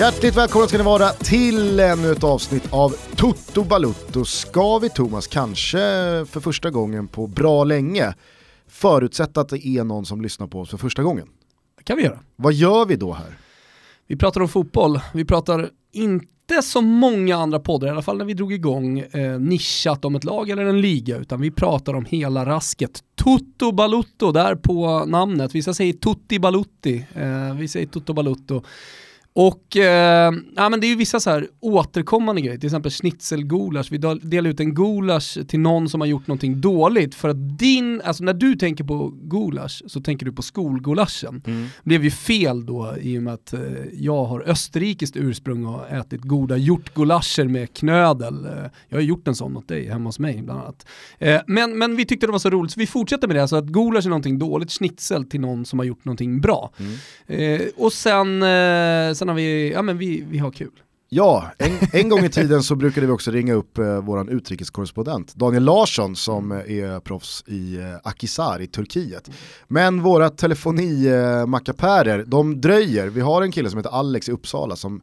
Hjärtligt välkomna ska ni vara till ännu ett avsnitt av Toto Balutto. Ska vi Thomas, kanske för första gången på bra länge, förutsätta att det är någon som lyssnar på oss för första gången? Det kan vi göra. Vad gör vi då här? Vi pratar om fotboll, vi pratar inte som många andra poddar, i alla fall när vi drog igång eh, nischat om ett lag eller en liga, utan vi pratar om hela rasket. Toto Balutto, där på namnet. Vissa säger Tutti Balutti, eh, vi säger Toto Balutto. Och eh, ja, men det är ju vissa så här återkommande grejer, till exempel schnitzelgulasch. Vi delar ut en gulasch till någon som har gjort någonting dåligt för att din, alltså när du tänker på gulasch så tänker du på skolgulaschen. Mm. Det blev ju fel då i och med att eh, jag har österrikiskt ursprung och ätit goda hjortgulascher med knödel. Eh, jag har gjort en sån åt dig hemma hos mig bland annat. Eh, men, men vi tyckte det var så roligt så vi fortsätter med det, så att gulasch är någonting dåligt, schnitzel till någon som har gjort någonting bra. Mm. Eh, och sen sen har vi, ja men vi, vi har kul. Ja, en, en gång i tiden så brukade vi också ringa upp eh, våran utrikeskorrespondent Daniel Larsson som är proffs i eh, Akisar i Turkiet. Men våra telefonimackapärer, eh, de dröjer. Vi har en kille som heter Alex i Uppsala som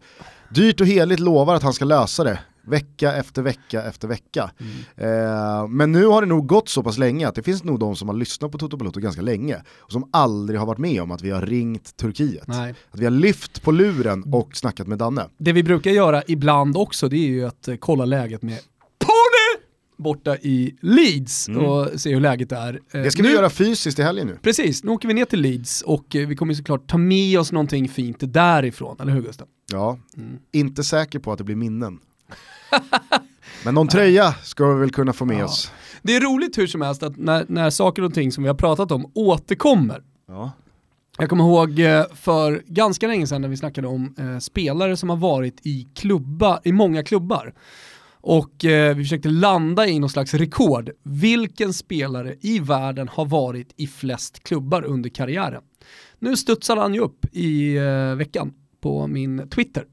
dyrt och heligt lovar att han ska lösa det vecka efter vecka efter vecka. Mm. Eh, men nu har det nog gått så pass länge att det finns nog de som har lyssnat på Toto Balotto ganska länge och som aldrig har varit med om att vi har ringt Turkiet. Nej. Att vi har lyft på luren och snackat med Danne. Det vi brukar göra ibland också det är ju att eh, kolla läget med Pony! borta i Leeds mm. och se hur läget är. Eh, det ska nu, vi göra fysiskt i helgen nu. Precis, nu åker vi ner till Leeds och eh, vi kommer såklart ta med oss någonting fint därifrån, eller hur Gustav? Ja, mm. inte säker på att det blir minnen. Men någon tröja ska vi väl kunna få med ja. oss. Det är roligt hur som helst att när, när saker och ting som vi har pratat om återkommer. Ja. Jag kommer ihåg eh, för ganska länge sedan när vi snackade om eh, spelare som har varit i, klubba, i många klubbar. Och eh, vi försökte landa i någon slags rekord. Vilken spelare i världen har varit i flest klubbar under karriären? Nu studsade han ju upp i eh, veckan på min Twitter.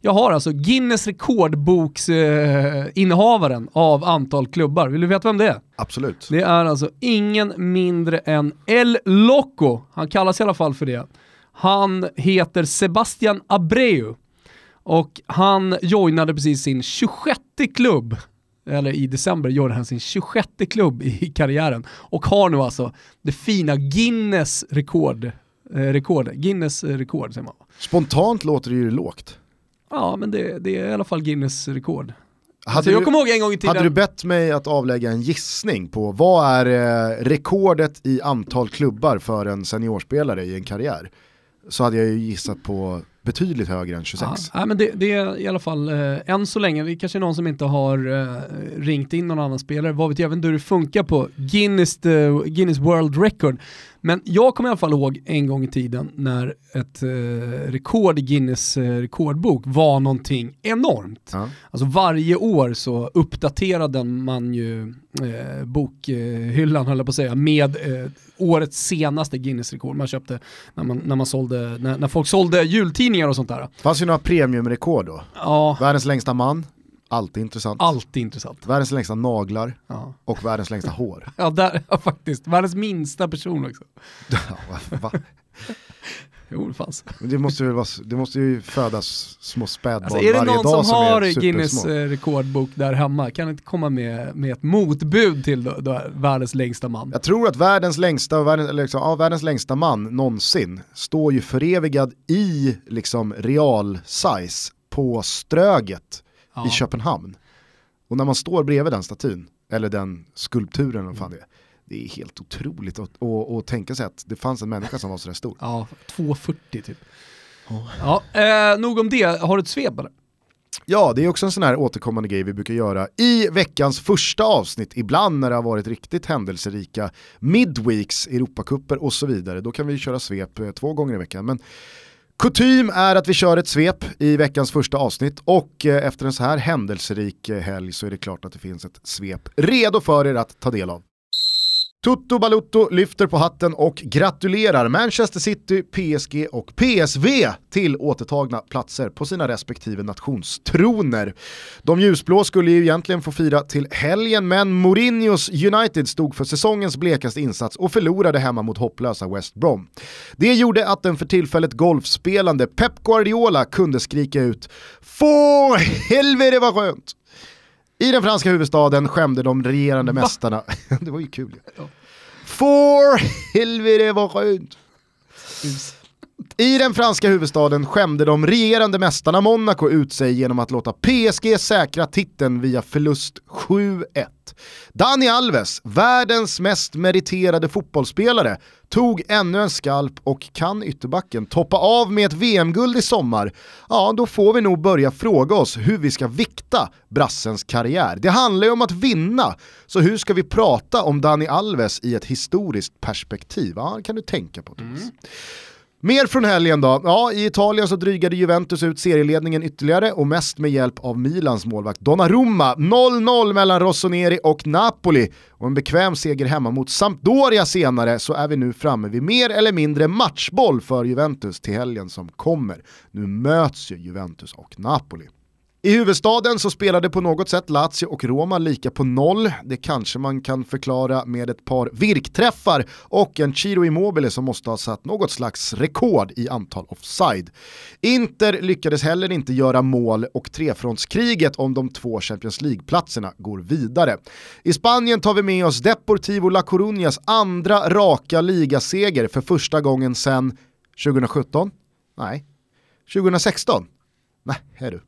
Jag har alltså Guinness rekordboksinnehavaren eh, av antal klubbar. Vill du veta vem det är? Absolut. Det är alltså ingen mindre än El Loco. Han kallas i alla fall för det. Han heter Sebastian Abreu och han joinade precis sin 26 klubb eller i december gjorde han sin 26 klubb i karriären och har nu alltså det fina Guinness rekord, eh, rekord Guinness rekord säger man. Spontant låter det ju lågt. Ja, men det, det är i alla fall Guinness rekord. Hade jag kommer ihåg en gång i tiden... Hade du bett mig att avlägga en gissning på vad är eh, rekordet i antal klubbar för en seniorspelare i en karriär? Så hade jag ju gissat på betydligt högre än 26. Ja, men det, det, är i alla fall eh, än så länge, det kanske är någon som inte har eh, ringt in någon annan spelare, vad vet jag, även hur det funkar på Guinness, the, Guinness World Record. Men jag kommer i alla fall ihåg en gång i tiden när ett eh, rekord i Guinness eh, rekordbok var någonting enormt. Ja. Alltså varje år så uppdaterade man ju eh, bokhyllan, höll jag på att säga, med eh, årets senaste Guinness-rekord. Man köpte när, man, när, man sålde, när, när folk sålde jultidningar och sånt där. Fanns ju några premiumrekord då. Ja. Världens längsta man. Alltid intressant. Alltid intressant. Världens längsta naglar ja. och världens längsta hår. Ja, där, ja, faktiskt. Världens minsta person också. Ja, va? Jo, det fanns. Men det måste, ju vara, det måste ju födas små spädbarn alltså, varje dag Är det någon som, har Guinness eh, rekordbok där hemma, kan inte komma med, med ett motbud till då, då, världens längsta man? Jag tror att världens längsta, världens, liksom, ja, världens längsta man någonsin står ju förevigad i liksom, real size på Ströget ja. i Köpenhamn. Och när man står bredvid den statyn, eller den skulpturen, vad fan det är, det är helt otroligt att, att, att tänka sig att det fanns en människa som var sådär stor. Ja, 2,40 typ. Oh. Ja, eh, nog om det, har du ett svep eller? Ja, det är också en sån här återkommande grej vi brukar göra i veckans första avsnitt, ibland när det har varit riktigt händelserika midweeks, Europakupper och så vidare. Då kan vi köra svep eh, två gånger i veckan. Men Kutym är att vi kör ett svep i veckans första avsnitt och eh, efter en så här händelserik eh, helg så är det klart att det finns ett svep redo för er att ta del av. Toto Balutto lyfter på hatten och gratulerar Manchester City, PSG och PSV till återtagna platser på sina respektive nationstroner. De ljusblå skulle ju egentligen få fira till helgen men Mourinhos United stod för säsongens blekaste insats och förlorade hemma mot hopplösa West Brom. Det gjorde att den för tillfället golfspelande Pep Guardiola kunde skrika ut “Få helvete vad skönt!” I den franska huvudstaden skämde de regerande Va? mästarna. det var ju kul. Ja. For helvete vad skönt. I den franska huvudstaden skämde de regerande mästarna Monaco ut sig genom att låta PSG säkra titeln via förlust 7-1. Dani Alves, världens mest meriterade fotbollsspelare, tog ännu en skalp och kan ytterbacken toppa av med ett VM-guld i sommar, ja då får vi nog börja fråga oss hur vi ska vikta brassens karriär. Det handlar ju om att vinna, så hur ska vi prata om Dani Alves i ett historiskt perspektiv? Ja, kan du tänka på Thomas. Mm. Mer från helgen då. Ja, i Italien så drygade Juventus ut serieledningen ytterligare och mest med hjälp av Milans målvakt Donnarumma. 0-0 mellan Rossoneri och Napoli och en bekväm seger hemma mot Sampdoria senare så är vi nu framme vid mer eller mindre matchboll för Juventus till helgen som kommer. Nu möts ju Juventus och Napoli. I huvudstaden så spelade på något sätt Lazio och Roma lika på noll. Det kanske man kan förklara med ett par virkträffar och en Ciro Immobile som måste ha satt något slags rekord i antal offside. Inter lyckades heller inte göra mål och trefrontskriget om de två Champions League-platserna går vidare. I Spanien tar vi med oss Deportivo La Coruñas andra raka ligaseger för första gången sedan 2017? Nej. 2016? Nej, är du.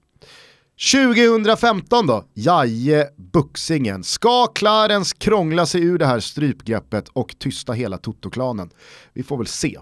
2015 då, Jaje Buxingen. Ska Clarence krångla sig ur det här strypgreppet och tysta hela Toto-klanen? Vi får väl se.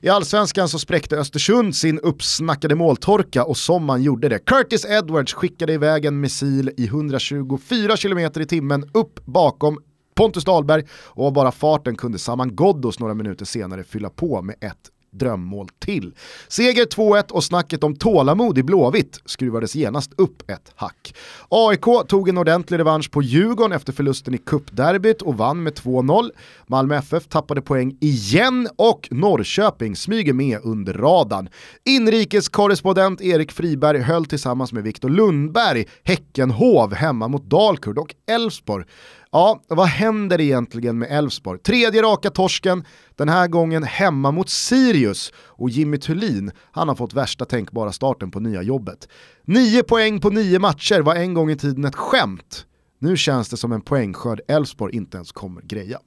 I allsvenskan så spräckte Östersund sin uppsnackade måltorka och som man gjorde det. Curtis Edwards skickade iväg en missil i 124 km i timmen upp bakom Pontus Dahlberg och bara farten kunde Saman Ghoddos några minuter senare fylla på med ett drömmål till. Seger 2-1 och snacket om tålamod i Blåvitt skruvades genast upp ett hack. AIK tog en ordentlig revansch på Djurgården efter förlusten i cupderbyt och vann med 2-0. Malmö FF tappade poäng igen och Norrköping smyger med under radarn. Inrikeskorrespondent Erik Friberg höll tillsammans med Viktor Lundberg Häckenhov hemma mot Dalkurd och Elfsborg Ja, vad händer egentligen med Elfsborg? Tredje raka torsken, den här gången hemma mot Sirius och Jimmy Thulin, han har fått värsta tänkbara starten på nya jobbet. Nio poäng på nio matcher var en gång i tiden ett skämt. Nu känns det som en poängskörd Elfsborg inte ens kommer greja.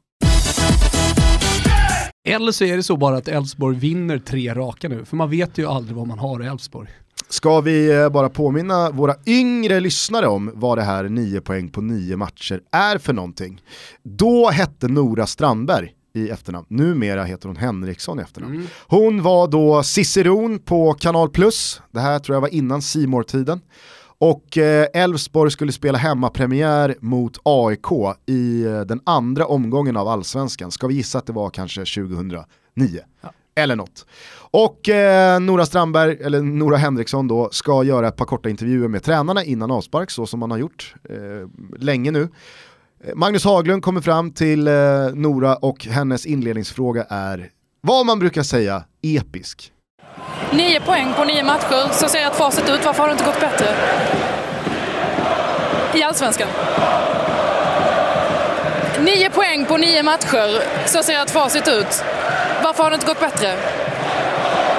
Eller så är det så bara att Elfsborg vinner tre raka nu, för man vet ju aldrig vad man har i Elfsborg. Ska vi eh, bara påminna våra yngre lyssnare om vad det här 9 poäng på 9 matcher är för någonting. Då hette Nora Strandberg i efternamn, numera heter hon Henriksson i efternamn. Mm. Hon var då Ciceron på Kanal Plus, det här tror jag var innan simor tiden och eh, Elfsborg skulle spela hemmapremiär mot AIK i eh, den andra omgången av allsvenskan. Ska vi gissa att det var kanske 2009? Ja. Eller något. Och eh, Nora Strandberg, eller Nora Henriksson då, ska göra ett par korta intervjuer med tränarna innan avspark, så som man har gjort eh, länge nu. Eh, Magnus Haglund kommer fram till eh, Nora och hennes inledningsfråga är, vad man brukar säga, episk. Nio poäng på nio matcher, så ser jag att facit ut. Varför har det inte gått bättre? I Allsvenskan. Nio poäng på nio matcher, så ser jag att facit ut. Varför har det inte gått bättre?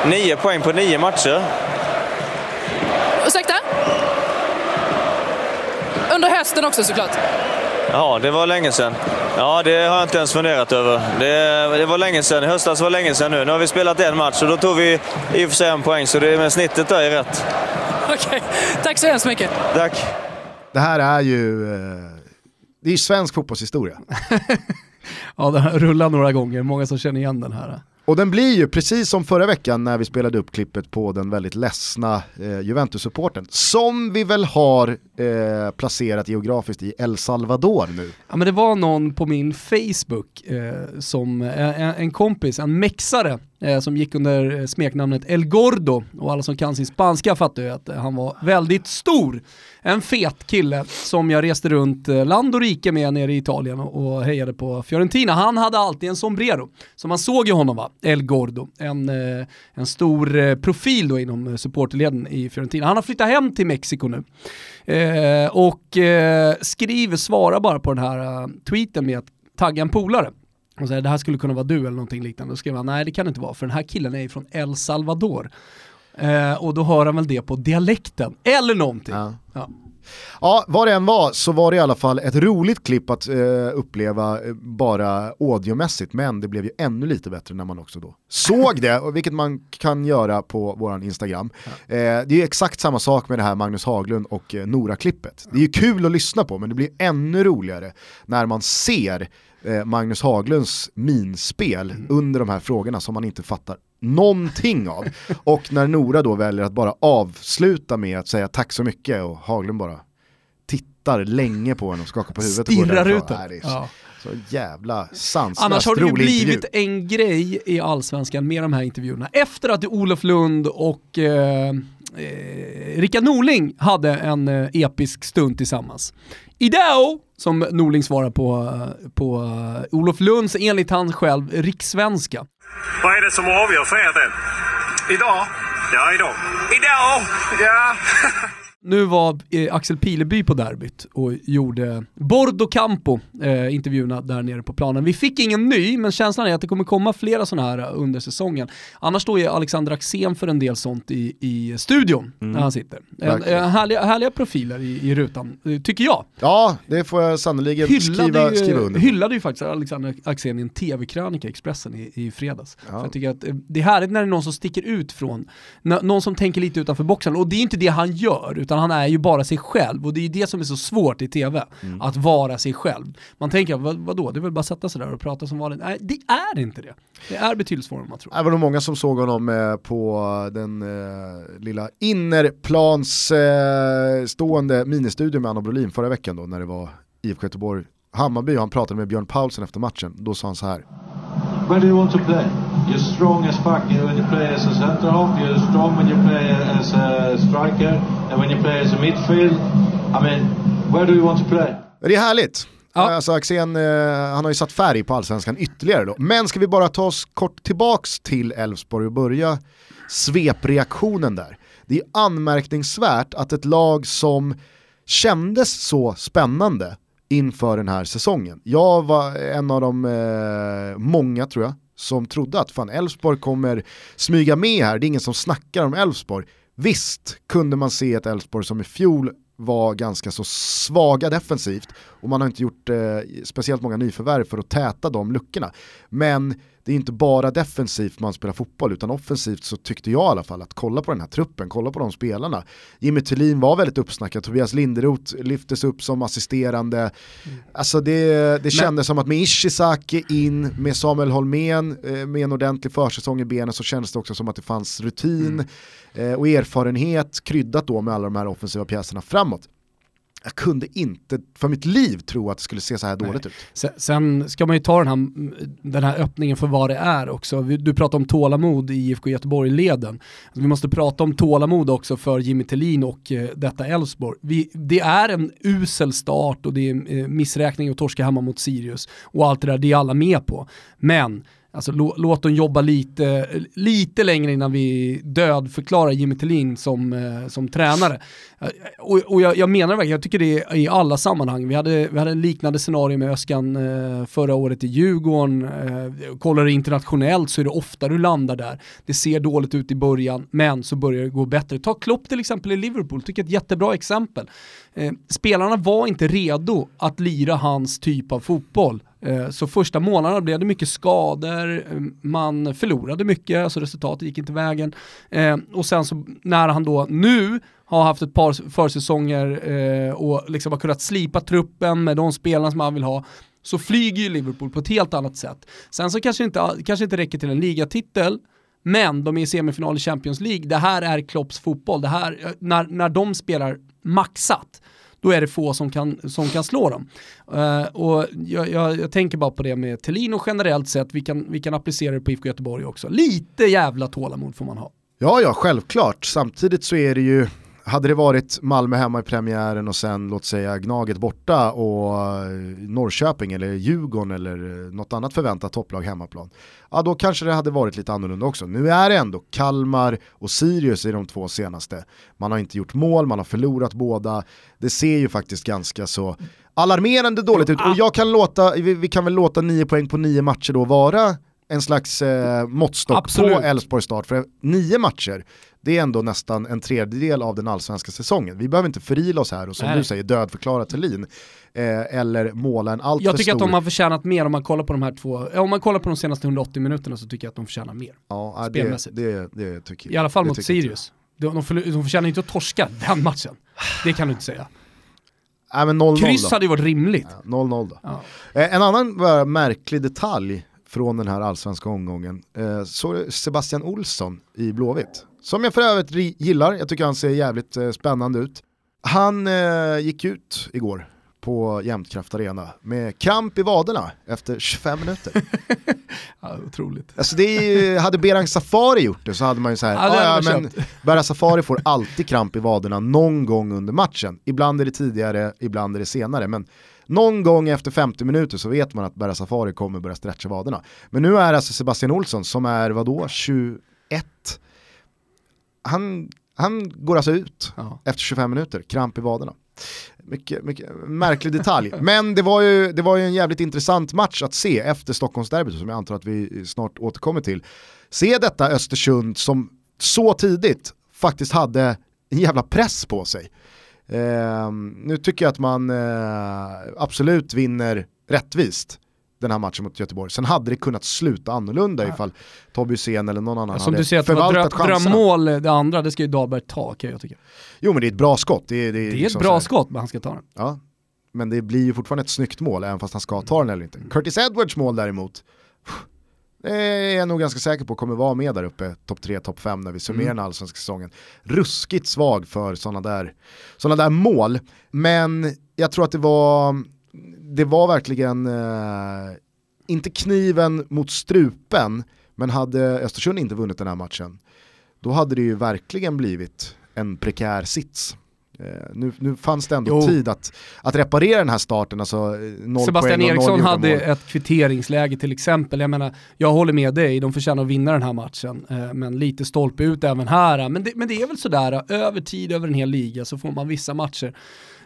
Nio poäng på nio matcher. Ursäkta? Under hösten också såklart. Ja, det var länge sedan. Ja, det har jag inte ens funderat över. Det, det var länge sedan. I höstas var länge sedan nu. Nu har vi spelat en match och då tog vi i och för sig en poäng, så det, men snittet där är rätt. Okej, tack så hemskt mycket. Tack. Det här är ju, eh, det är svensk fotbollshistoria. ja, den rullar några gånger, många som känner igen den här. Och den blir ju, precis som förra veckan när vi spelade upp klippet på den väldigt ledsna eh, Juventus-supporten, som vi väl har eh, placerat geografiskt i El Salvador nu. Ja men det var någon på min Facebook, eh, som, eh, en kompis, en mexare, Eh, som gick under eh, smeknamnet El Gordo och alla som kan sin spanska fattar ju att eh, han var väldigt stor. En fet kille som jag reste runt land och rike med nere i Italien och, hejade på Fiorentina. Han hade alltid en sombrero, så man såg ju honom va, El Gordo. En, en stor profil då inom supporterleden i Fiorentina. Han har flyttat hem till Mexiko nu. Eh, och eh, skriver, svarar bara på den här tweeten med att tagga en polare. Och säger det här skulle kunna vara du eller någonting liknande. Då skrev han nej det kan det inte vara för den här killen är från El Salvador. Eh, och då hör han väl det på dialekten eller någonting. Ja. Ja. Ja, vad det än var så var det i alla fall ett roligt klipp att eh, uppleva eh, bara audiomässigt, men det blev ju ännu lite bättre när man också då såg det, vilket man kan göra på våran Instagram. Eh, det är ju exakt samma sak med det här Magnus Haglund och eh, Nora-klippet. Det är ju kul att lyssna på, men det blir ännu roligare när man ser eh, Magnus Haglunds minspel under de här frågorna som man inte fattar någonting av. Och när Nora då väljer att bara avsluta med att säga tack så mycket och Haglund bara tittar länge på henne och skakar på huvudet. Stirrar ut den. Så, Ja. så jävla sanslöst Annars har det ju blivit intervju. en grej i Allsvenskan med de här intervjuerna. Efter att Olof Lund och eh, eh, Rickard Norling hade en eh, episk stund tillsammans. Idag, som Norling svarar på, på eh, Olof Lunds, enligt han själv, rikssvenska. Vad är det som avgör för er del? Idag? Ja, idag. Idag? Ja. Nu var eh, Axel Pileby på derbyt och gjorde Bordo Campo, eh, intervjuerna där nere på planen. Vi fick ingen ny, men känslan är att det kommer komma flera sådana här eh, under säsongen. Annars står ju Alexander Axén för en del sånt i, i studion när han sitter. En, Verkligen. eh, härliga, härliga profiler i, i rutan, eh, tycker jag. Ja, det får jag Hyllade, skriva, ju, skriva under hyllade ju faktiskt Alexander Axén i en tv-krönika i Expressen i, i fredags. Ja. För jag tycker att eh, det är härligt när det är någon som sticker ut från, någon som tänker lite utanför boxen. Och det är inte det han gör, utan han är ju bara sig själv. Och det är ju det som är så svårt i tv, Mm. att vara sig själv. Man tänker, vad, vadå, det är väl bara att sätta sig där och prata som vanligt. Nej, det är inte det. Det är betydelsefullt än man tror. Det var nog många som såg honom eh, på den eh, lilla innerplans eh, stående ministudion med Anna Brolin förra veckan då när det var IFK Göteborg Hammarby och han pratade med Björn Paulsen efter matchen. Då sa han så här. Where do you want to play? You're strong as fuck when you play as a centre half. You're strong when you play as a striker, and when you play as a midfield. I mean, where do you want to play? Det är härligt. Ja. Alltså Axén, eh, han har ju satt färg på allsvenskan ytterligare då. Men ska vi bara ta oss kort tillbaks till Elfsborg och börja svepreaktionen där. Det är anmärkningsvärt att ett lag som kändes så spännande inför den här säsongen. Jag var en av de eh, många tror jag som trodde att fan Elfsborg kommer smyga med här, det är ingen som snackar om Elfsborg. Visst kunde man se ett Elfsborg som i fjol var ganska så svaga defensivt och man har inte gjort eh, speciellt många nyförvärv för att täta de luckorna. Men det är inte bara defensivt man spelar fotboll utan offensivt så tyckte jag i alla fall att kolla på den här truppen, kolla på de spelarna. Jimmy Thulin var väldigt uppsnackad, Tobias Linderoth lyftes upp som assisterande. Alltså det, det kändes som att med Ishizaki in, med Samuel Holmén, eh, med en ordentlig försäsong i benen så kändes det också som att det fanns rutin eh, och erfarenhet kryddat då med alla de här offensiva pjäserna framåt. Jag kunde inte för mitt liv tro att det skulle se så här dåligt ut. Sen, sen ska man ju ta den här, den här öppningen för vad det är också. Du pratar om tålamod i IFK Göteborg-leden. Vi måste prata om tålamod också för Jimmy Tillin och eh, detta Elfsborg. Det är en usel start och det är eh, missräkning och torska hemma mot Sirius och allt det där, det är alla med på. Men Alltså lå, låt dem jobba lite, lite längre innan vi dödförklarar Jimmy Tillin som, eh, som tränare. Eh, och, och jag, jag menar verkligen, jag tycker det är i alla sammanhang. Vi hade, vi hade en liknande scenario med Öskan eh, förra året i Djurgården. Kollar du internationellt så är det ofta du landar där. Det ser dåligt ut i början, men så börjar det gå bättre. Ta Klopp till exempel i Liverpool, tycker jag är ett jättebra exempel. Spelarna var inte redo att lira hans typ av fotboll. Eh, så första månaderna blev det mycket skador, eh, man förlorade mycket, alltså resultatet gick inte vägen. Eh, och sen så när han då nu har haft ett par försäsonger eh, och liksom har kunnat slipa truppen med de spelarna som han vill ha, så flyger ju Liverpool på ett helt annat sätt. Sen så kanske inte, kanske inte räcker till en ligatitel, men de är i semifinal i Champions League. Det här är Klopps fotboll. Det här, när, när de spelar maxat, då är det få som kan, som kan slå dem. Uh, och jag, jag, jag, tänker bara på det med Thelin och generellt sett, vi kan, vi kan applicera det på IFK Göteborg också. Lite jävla tålamod får man ha. Ja, ja, självklart. Samtidigt så är det ju, hade det varit Malmö hemma i premiären och sen låt säga Gnaget borta och eh, Norrköping eller Djurgården eller något annat förväntat topplag hemmaplan. Ja då kanske det hade varit lite annorlunda också. Nu är det ändå Kalmar och Sirius i de två senaste. Man har inte gjort mål, man har förlorat båda. Det ser ju faktiskt ganska så alarmerande dåligt ut. Och jag kan låta, vi, kan väl låta nio poäng på nio matcher då vara en slags eh, måttstock Absolut. på Elfsborgs start. För nio matcher, det är ändå nästan en tredjedel av den allsvenska säsongen. Vi behöver inte förila oss här och som Nej. du säger dödförklara Thelin. Eh, eller måla en alltför Jag tycker stor... att de har förtjänat mer om man kollar på de här två, om man kollar på de senaste 180 minuterna så tycker jag att de förtjänar mer. Ja, det, det, det tycker jag. I alla fall mot Sirius. De, de, de förtjänar inte att torska den matchen. Det kan du inte säga. Nej, men 0 -0 Kryss hade ju varit rimligt. 0-0 då. Ja. Eh, en annan märklig detalj från den här allsvenska omgången. Eh, så Sebastian Olsson i Blåvitt. Som jag för övrigt gillar, jag tycker han ser jävligt eh, spännande ut. Han eh, gick ut igår på Jämtkraft Arena med kramp i vaderna efter 25 minuter. ja, otroligt. Alltså det är, hade Berang Safari gjort det så hade man ju såhär, ja, ja, men Berang Safari får alltid kramp i vaderna någon gång under matchen. Ibland är det tidigare, ibland är det senare. Men någon gång efter 50 minuter så vet man att Berra Safari kommer börja stretcha vaderna. Men nu är alltså Sebastian Olsson som är vadå, 21? Han, han går alltså ut ja. efter 25 minuter, kramp i vaderna. Mycket, mycket märklig detalj. Men det var, ju, det var ju en jävligt intressant match att se efter Stockholmsderbyt som jag antar att vi snart återkommer till. Se detta Östersund som så tidigt faktiskt hade en jävla press på sig. Eh, nu tycker jag att man eh, absolut vinner rättvist den här matchen mot Göteborg. Sen hade det kunnat sluta annorlunda ja. ifall Tobbe Hysén eller någon annan ja, hade förvaltat chanserna. Som du säger, att drömmål det andra, det ska ju Dahlberg ta kan jag tycka. Jo men det är ett bra skott. Det är, det är, det är liksom ett bra skott men han ska ta den. Ja, men det blir ju fortfarande ett snyggt mål även fast han ska ta den eller inte. Curtis Edwards mål däremot, är jag nog ganska säker på kommer vara med där uppe, topp 3, topp 5 när vi summerar mm. den allsvenska säsongen. Ruskigt svag för sådana där, såna där mål, men jag tror att det var, det var verkligen, eh, inte kniven mot strupen, men hade Östersund inte vunnit den här matchen, då hade det ju verkligen blivit en prekär sits. Eh, nu, nu fanns det ändå jo. tid att, att reparera den här starten. Alltså eh, Sebastian Eriksson hade mål. ett kvitteringsläge till exempel. Jag menar, jag håller med dig, de förtjänar att vinna den här matchen. Eh, men lite stolpe ut även här. Men det, men det är väl sådär, över tid, över en hel liga så får man vissa matcher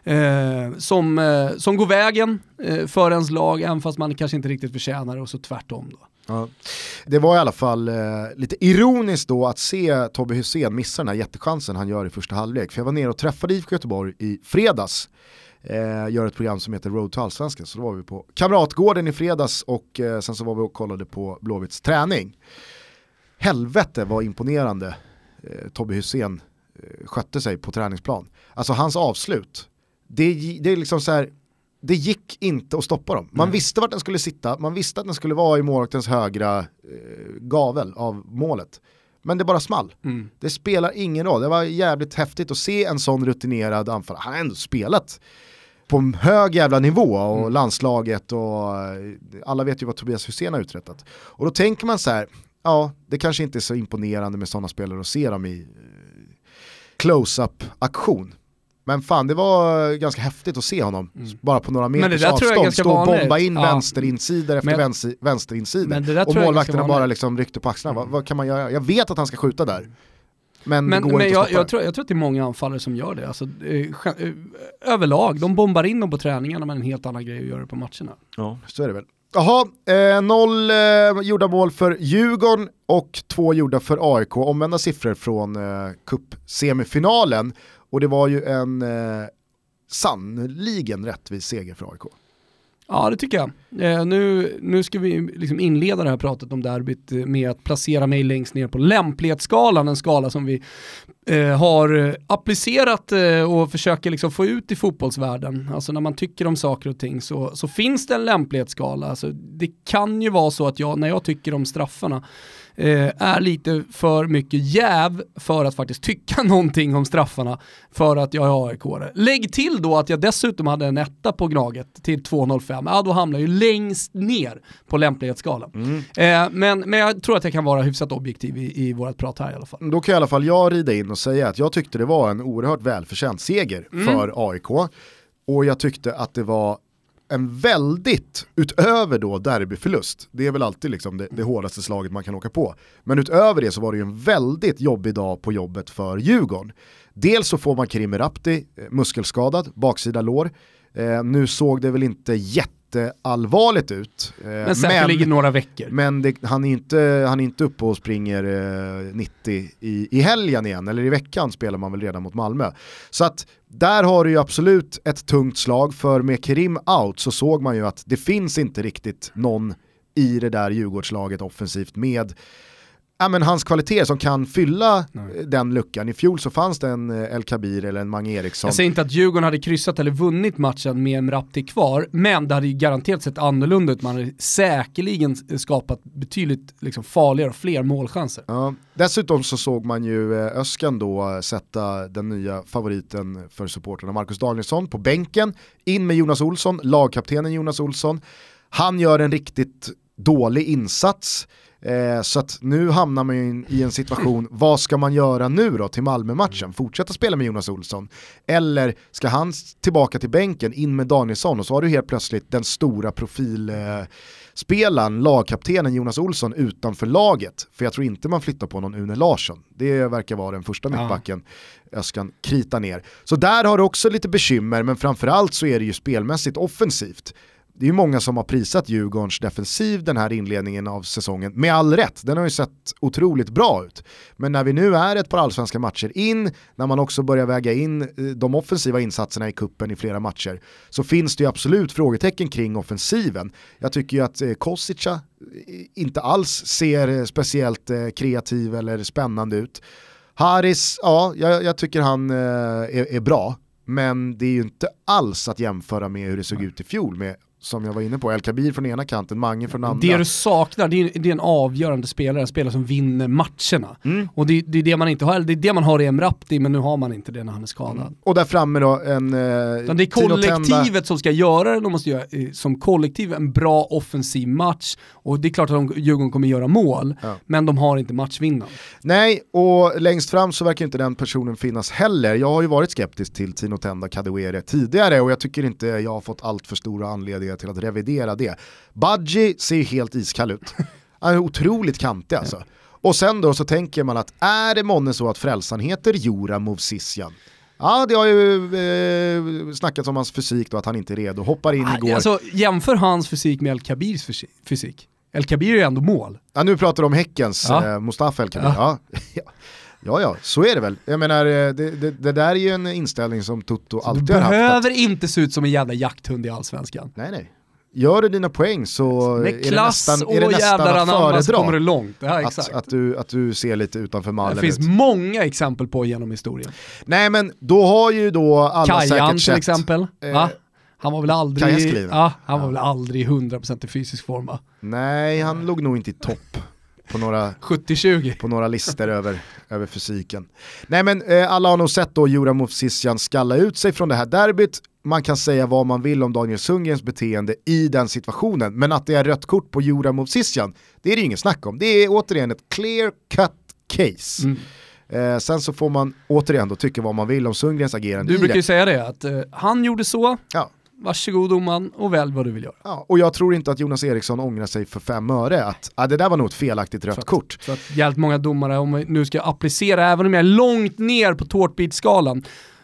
eh, som, eh, som går vägen eh, för ens lag, även fast man kanske inte riktigt förtjänar det och så tvärtom. Då. Ja. Det var i alla fall eh, lite ironiskt då att se Tobbe Hysén missa den här jättechansen han gör i första halvlek. För jag var nere och träffade IFK Göteborg i fredags. Eh, gör ett program som heter Road to Allsvenskan. Så då var vi på Kamratgården i fredags och eh, sen så var vi och kollade på Blåvitts träning. Helvete vad imponerande eh, Tobbe Hysén eh, skötte sig på träningsplan. Alltså hans avslut, det, det är liksom så här, det gick inte att stoppa dem. Man mm. visste vart den skulle sitta, man visste att den skulle vara i målvaktens högra eh, gavel av målet. Men det bara small. Mm. Det spelar ingen roll. Det var jävligt häftigt att se en sån rutinerad anfallare. Han har ändå spelat på en hög jävla nivå och mm. landslaget och eh, alla vet ju vad Tobias Hysén har uträttat. Och då tänker man så här, ja det kanske inte är så imponerande med sådana spelare att se dem i eh, close-up aktion. Men fan det var ganska häftigt att se honom, mm. bara på några meters avstånd, stå och bomba in ja. vänsterinsidor efter men, vänster, vänsterinsidor. Och målvakterna bara liksom ryckte på axlarna, mm. vad, vad, kan man göra? Jag vet att han ska skjuta där. Men, men, det går men inte jag, jag, tror, jag tror att det är många anfallare som gör det. Alltså, eh, eh, överlag, de bombar in dem på träningarna men en helt annan grej att göra på matcherna. Ja, så är det väl. Jaha, eh, noll eh, gjorda mål för Djurgården och två gjorda för AIK. Omvända siffror från eh, cup-semifinalen. Och det var ju en eh, sannligen rättvis seger för AIK. Ja det tycker jag. Eh, nu, nu ska vi liksom inleda det här pratet om derbyt eh, med att placera mig längst ner på lämplighetsskalan, en skala som vi eh, har eh, applicerat eh, och försöker liksom få ut i fotbollsvärlden. Alltså när man tycker om saker och ting så, så finns det en lämplighetsskala. Alltså, det kan ju vara så att jag, när jag tycker om straffarna, eh, är lite för mycket jäv för att faktiskt tycka någonting om straffarna för att jag är aik -are. Lägg till då att jag dessutom hade en etta på Gnaget till 2,05, ja då hamnar jag ju längst ner på lämplighetsskalan. Mm. Eh, men, men jag tror att jag kan vara hyfsat objektiv i, i vårt prat här i alla fall. Då kan i alla fall jag rida in och säga att jag tyckte det var en oerhört välförtjänt seger Mm. för AIK. Och jag tyckte att det var en väldigt, utöver då derbyförlust, det är väl alltid liksom det, det hårdaste slaget man kan åka på. Men utöver det så var det ju en väldigt jobbig dag på jobbet för Djurgården. Dels så får man Karim Rapti eh, muskelskadad, baksida lår. Eh, nu såg det väl inte jätteallvarligt ut. Eh, Men säkerligen några veckor. men det, han, är inte, han är inte uppe och springer eh, 90 i, i helgen igen, eller i veckan spelar man väl redan mot Malmö. Så att där har du ju absolut ett tungt slag, för med Kerim out så såg man ju att det finns inte riktigt någon i det där Djurgårdslaget offensivt med ja, men hans kvaliteter som kan fylla eh, den luckan. I fjol så fanns det en eh, El Kabir eller en Mange Eriksson. Jag säger inte att Djurgården hade kryssat eller vunnit matchen med Mrapti kvar, men det hade ju garanterat sett annorlunda ut. Man hade säkerligen skapat betydligt liksom, farligare och fler målchanser. Ja, dessutom så såg man ju eh, Öskan då eh, sätta den nya favoriten för supporterna Marcus Danielsson på bänken, in med Jonas Olsson, lagkaptenen Jonas Olsson. Han gör en riktigt dålig insats, eh, så att nu hamnar man ju in, i en situation, vad ska man göra nu då till Malmö-matchen? Fortsätta spela med Jonas Olsson? Eller ska han tillbaka till bänken, in med Danielsson och så har du helt plötsligt den stora profil eh, lagkaptenen Jonas Olsson utanför laget. För jag tror inte man flyttar på någon Une Larsson. Det verkar vara den första Ja. mittbacken Öskan krita ner. Så där har du också lite bekymmer, men framförallt så är det ju spelmässigt offensivt. Det är ju många som har prisat Djurgårdens defensiv den här inledningen av säsongen, med all rätt. Den har ju sett otroligt bra ut. Men när vi nu är ett par allsvenska matcher in, när man också börjar väga in eh, de offensiva insatserna i kuppen i flera matcher, så finns det ju absolut frågetecken kring offensiven. Jag tycker ju att eh, Kosica eh, inte alls ser speciellt kreativ eller spännande ut. Haris, ja, jag, jag tycker han är, är bra, men det är ju inte alls att jämföra med hur det såg ut i fjol med, som jag var inne på, El Kabir från ena kanten, Mange från andra. Det du saknar, det är, det är en avgörande spelare, en spelare som vinner matcherna. Mm. Och det, det är det man inte har, det är det man har i Mrapti, men nu har man inte det när han är skadad. Och där framme då en... Eh, det är kollektivet som ska göra det, de måste göra eh, som kollektiv en bra offensiv match. Och det är klart att de, Djurgården kommer göra mål, Ja. men de har inte matchvinnaren. Nej, och längst fram så verkar inte den personen finnas heller. Jag har ju varit skeptisk till Tino Tenda Kadewere tidigare och jag tycker inte jag har fått allt för stora anledningar till att revidera det. Badji ser ju helt iskall ut. Han är otroligt kantig alltså. Och sen då så tänker man att är det månne så att frälsaren heter Jura Movsisjan? Ja, det har ju eh, snackats om hans fysik då, att han inte är redo. Hoppar in igår. Alltså jämför hans fysik med El Kabirs fysi- fysik. El Kabir är ju ändå mål. Ja, nu pratar du om Häckens Ja. eh, Mustafa El Kabir. Ja. Ja. ja, ja, så är det väl. Jag menar, eh, det, det, det där är ju en inställning som Toto Du alltid har haft. behöver Att, inte se ut som en jävla jakthund i allsvenskan. nej, nej. Gör du dina poäng så är Med det klass nästan, är det nästan att så kommer du föredra. långt. Ja. Att, att, du, att du ser lite utanför det mallen finns ut. många exempel på genom historien. Nej men då har ju då alla Kajan säkert till sett, exempel. eh? Han var väl aldrig, ja, han var väl aldrig i 100% i fysisk form va? nej han låg nog inte i topp på några 70-20. på några listor över, över fysiken. Nej men eh, alla har nog sett då Jura Movsisjan skalla ut sig från det här derbyt. Man kan säga vad man vill om Daniel Sundgrens beteende i den situationen, men att det är rött kort på Jura Movsisjan, det är det ju inget snack om. Det är återigen ett clear cut case. Mm. Eh, sen så får man återigen då tycka vad man vill om Sundgrens agerande Du brukar ju säga det, att eh, han gjorde så, Ja. Varsågod domaren och välj vad du vill göra. Ja, och jag tror inte att Jonas Eriksson ångrar sig för fem öre att ah, det där var nog ett felaktigt rött Så att- kort. Så att jävligt många domare, om vi nu ska applicera, även om jag är långt ner på tårtbitskalan,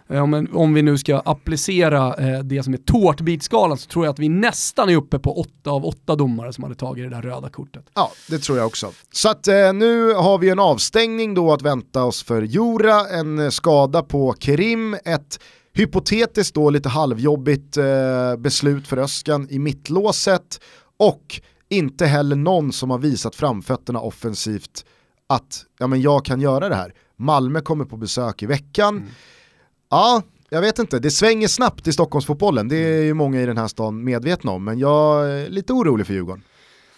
eh, om, om vi nu ska applicera eh, det som är tårtbitskalan så tror jag att vi nästan är uppe på åtta av åtta domare som hade tagit det där röda kortet. Ja, det tror jag också. Så att eh, nu har vi en avstängning då att vänta oss för Jura, en eh, skada på Kerim, ett hypotetiskt då lite halvjobbigt eh, beslut för Öskan i mittlåset och inte heller någon som har visat framfötterna offensivt att ja, men jag kan göra det här. Malmö kommer på besök i veckan. Ja, jag vet inte, det svänger snabbt i Stockholmsfotbollen, det är ju många i den här stan medvetna om, men jag är lite orolig för Djurgården.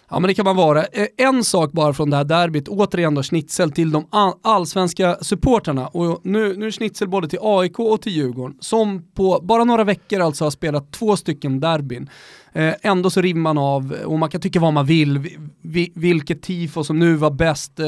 Ja men det kan man vara. Eh, en sak bara från det här derbyt, återigen då Schnitzel till de allsvenska supportrarna. Och nu, nu är Schnitzel både till AIK och till Djurgården, som på bara några veckor alltså har spelat två stycken derbyn. Eh, ändå så river man av, och man kan tycka vad man vill, vilket tifo som nu var bäst, eh,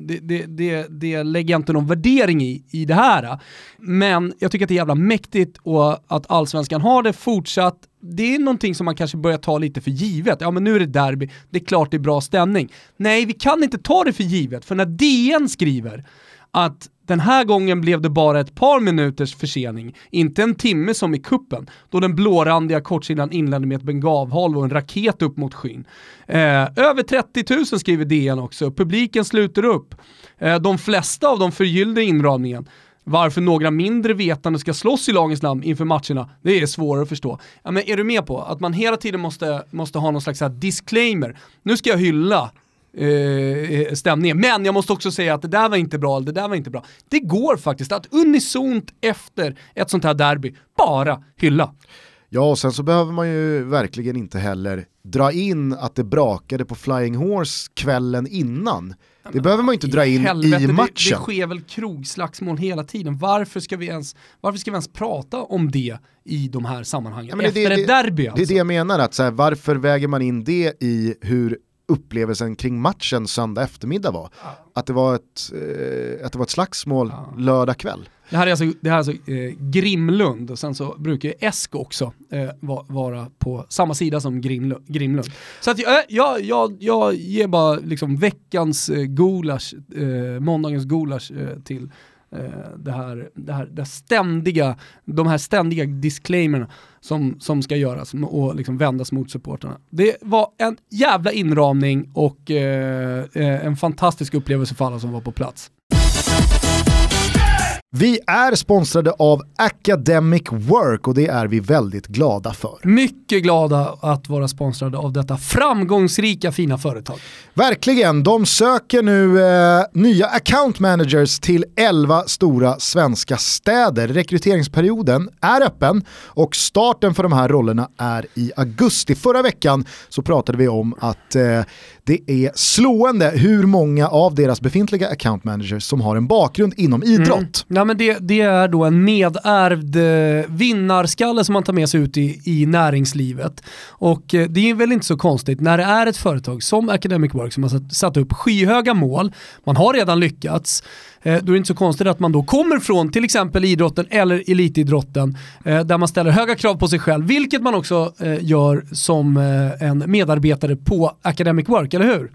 det, det, det, det lägger jag inte någon värdering i, i det här. Men jag tycker att det är jävla mäktigt och att allsvenskan har det fortsatt det är någonting som man kanske börjar ta lite för givet. Ja men nu är det derby, det är klart det är bra stämning. Nej, vi kan inte ta det för givet, för när DN skriver att den här gången blev det bara ett par minuters försening, inte en timme som i kuppen då den blårandiga kortsidan inledde med ett bengavhål och en raket upp mot skyn. Eh, över 30 000 skriver DN också, publiken sluter upp. Eh, de flesta av dem förgyllde inramningen. Varför några mindre vetande ska slåss i lagens namn inför matcherna, det är svårare att förstå. Ja, men är du med på att man hela tiden måste, måste ha någon slags här disclaimer? Nu ska jag hylla eh, stämningen, men jag måste också säga att det där var inte bra, det där var inte bra. Det går faktiskt att unisont efter ett sånt här derby bara hylla. Ja, och sen så behöver man ju verkligen inte heller dra in att det brakade på Flying Horse kvällen innan. Det behöver man ju inte dra in Helvete, i Det, det matchen. sker väl krogslagsmål hela tiden. Varför ska, vi ens, varför ska vi ens prata om det i de här sammanhangen? Ja, det- Efter det- ett derby alltså. Det är det jag menar, att så här, varför väger man in det i hur upplevelsen kring matchen söndag eftermiddag var? Att det var ett, eh, att det var ett slagsmål lördag kväll. Det här är alltså, det här är alltså eh, Grimlund och sen så brukar ju Esk också eh, va, vara på samma sida som Grimlund. Grimlund. Så att jag, jag, jag, jag ger bara liksom veckans eh, gulasch, eh, måndagens gulasch eh, till eh, det här, det här, det ständiga, de här ständiga disclaimerna som, som ska göras och liksom vändas mot supporterna. Det var en jävla inramning och eh, eh en fantastisk upplevelse för alla som var på plats. Vi är sponsrade av Academic Work och det är vi väldigt glada för. Mycket glada att vara sponsrade av detta framgångsrika fina företag. Verkligen, de söker nu eh, nya account managers till 11 stora svenska städer. Rekryteringsperioden är öppen och starten för de här rollerna är i augusti. Förra veckan så pratade vi om att eh, det är slående hur många av deras befintliga account managers som har en bakgrund inom idrott. Men det, det är då en medärvd eh, vinnarskalle som man tar med sig ut i, i näringslivet. Och eh, det är väl inte så konstigt när det är ett företag som Academic Work som har satt, satt upp skyhöga mål, man har redan lyckats, då är det inte så konstigt att man då kommer från till exempel idrotten eller elitidrotten eh, där man ställer höga krav på sig själv, vilket man också eh, gör som eh, en medarbetare på Academic Work, eller hur?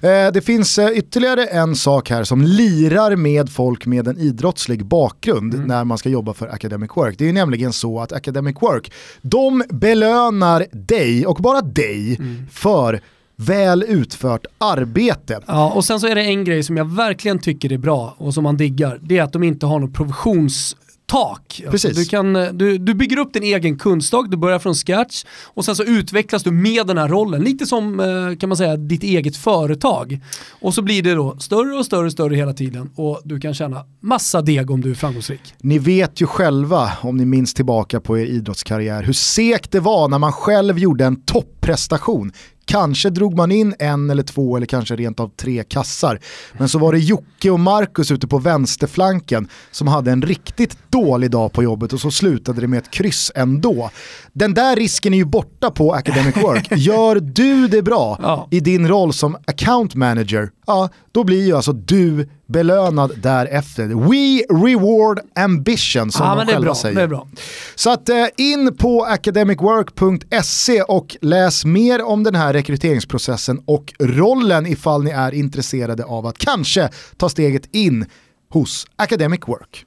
Eh, det finns eh, ytterligare en sak här som lirar med folk med en idrottslig bakgrund när man ska jobba för Academic Work. Det är nämligen så att Academic Work, de belönar dig och bara dig för väl utfört arbete. Ja, och sen så är det en grej som jag verkligen tycker är bra och som man diggar. Det är att de inte har något provisionstak. Alltså, Precis. du, kan, du, du bygger upp din egen kunskap, du börjar från scratch och sen så utvecklas du med den här rollen. Lite som eh, kan man säga ditt eget företag. Och så blir det då större och större och större hela tiden och du kan tjäna massa deg om du är framgångsrik. Ni vet ju själva, om ni minns tillbaka på er idrottskarriär, hur segt det var när man själv gjorde en topprestation. Kanske drog man in en eller två eller kanske rent av tre kassar. Men så var det Jocke och Marcus ute på vänsterflanken som hade en riktigt dålig dag på jobbet och så slutade det med ett kryss ändå. Den där risken är ju borta på Academic Work. Gör du det bra i din roll som account manager, ja, då blir ju alltså du belönad därefter. We reward ambition som Ja, de men det är själva bra. säger. Det är bra. Så att eh, in på academicwork.se och läs mer om den här rekryteringsprocessen och rollen ifall ni är intresserade av att kanske ta steget in hos Academic Work.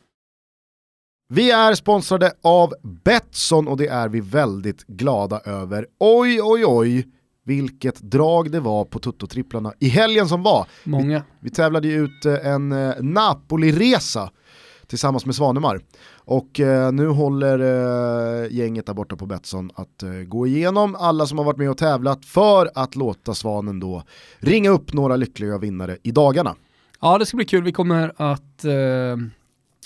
Vi är sponsrade av Betsson och det är vi väldigt glada över. Oj, oj, oj, vilket drag det var på Tutto-tripplarna i helgen som var. Många. Vi tävlade ju ut eh, en eh, Napoli-resa tillsammans med Svanemar. Och eh, nu håller eh, gänget där borta på Betsson att eh, gå igenom alla som har varit med och tävlat för att låta Svanen då ringa upp några lyckliga vinnare i dagarna. Ja, det ska bli kul. Vi kommer att eh,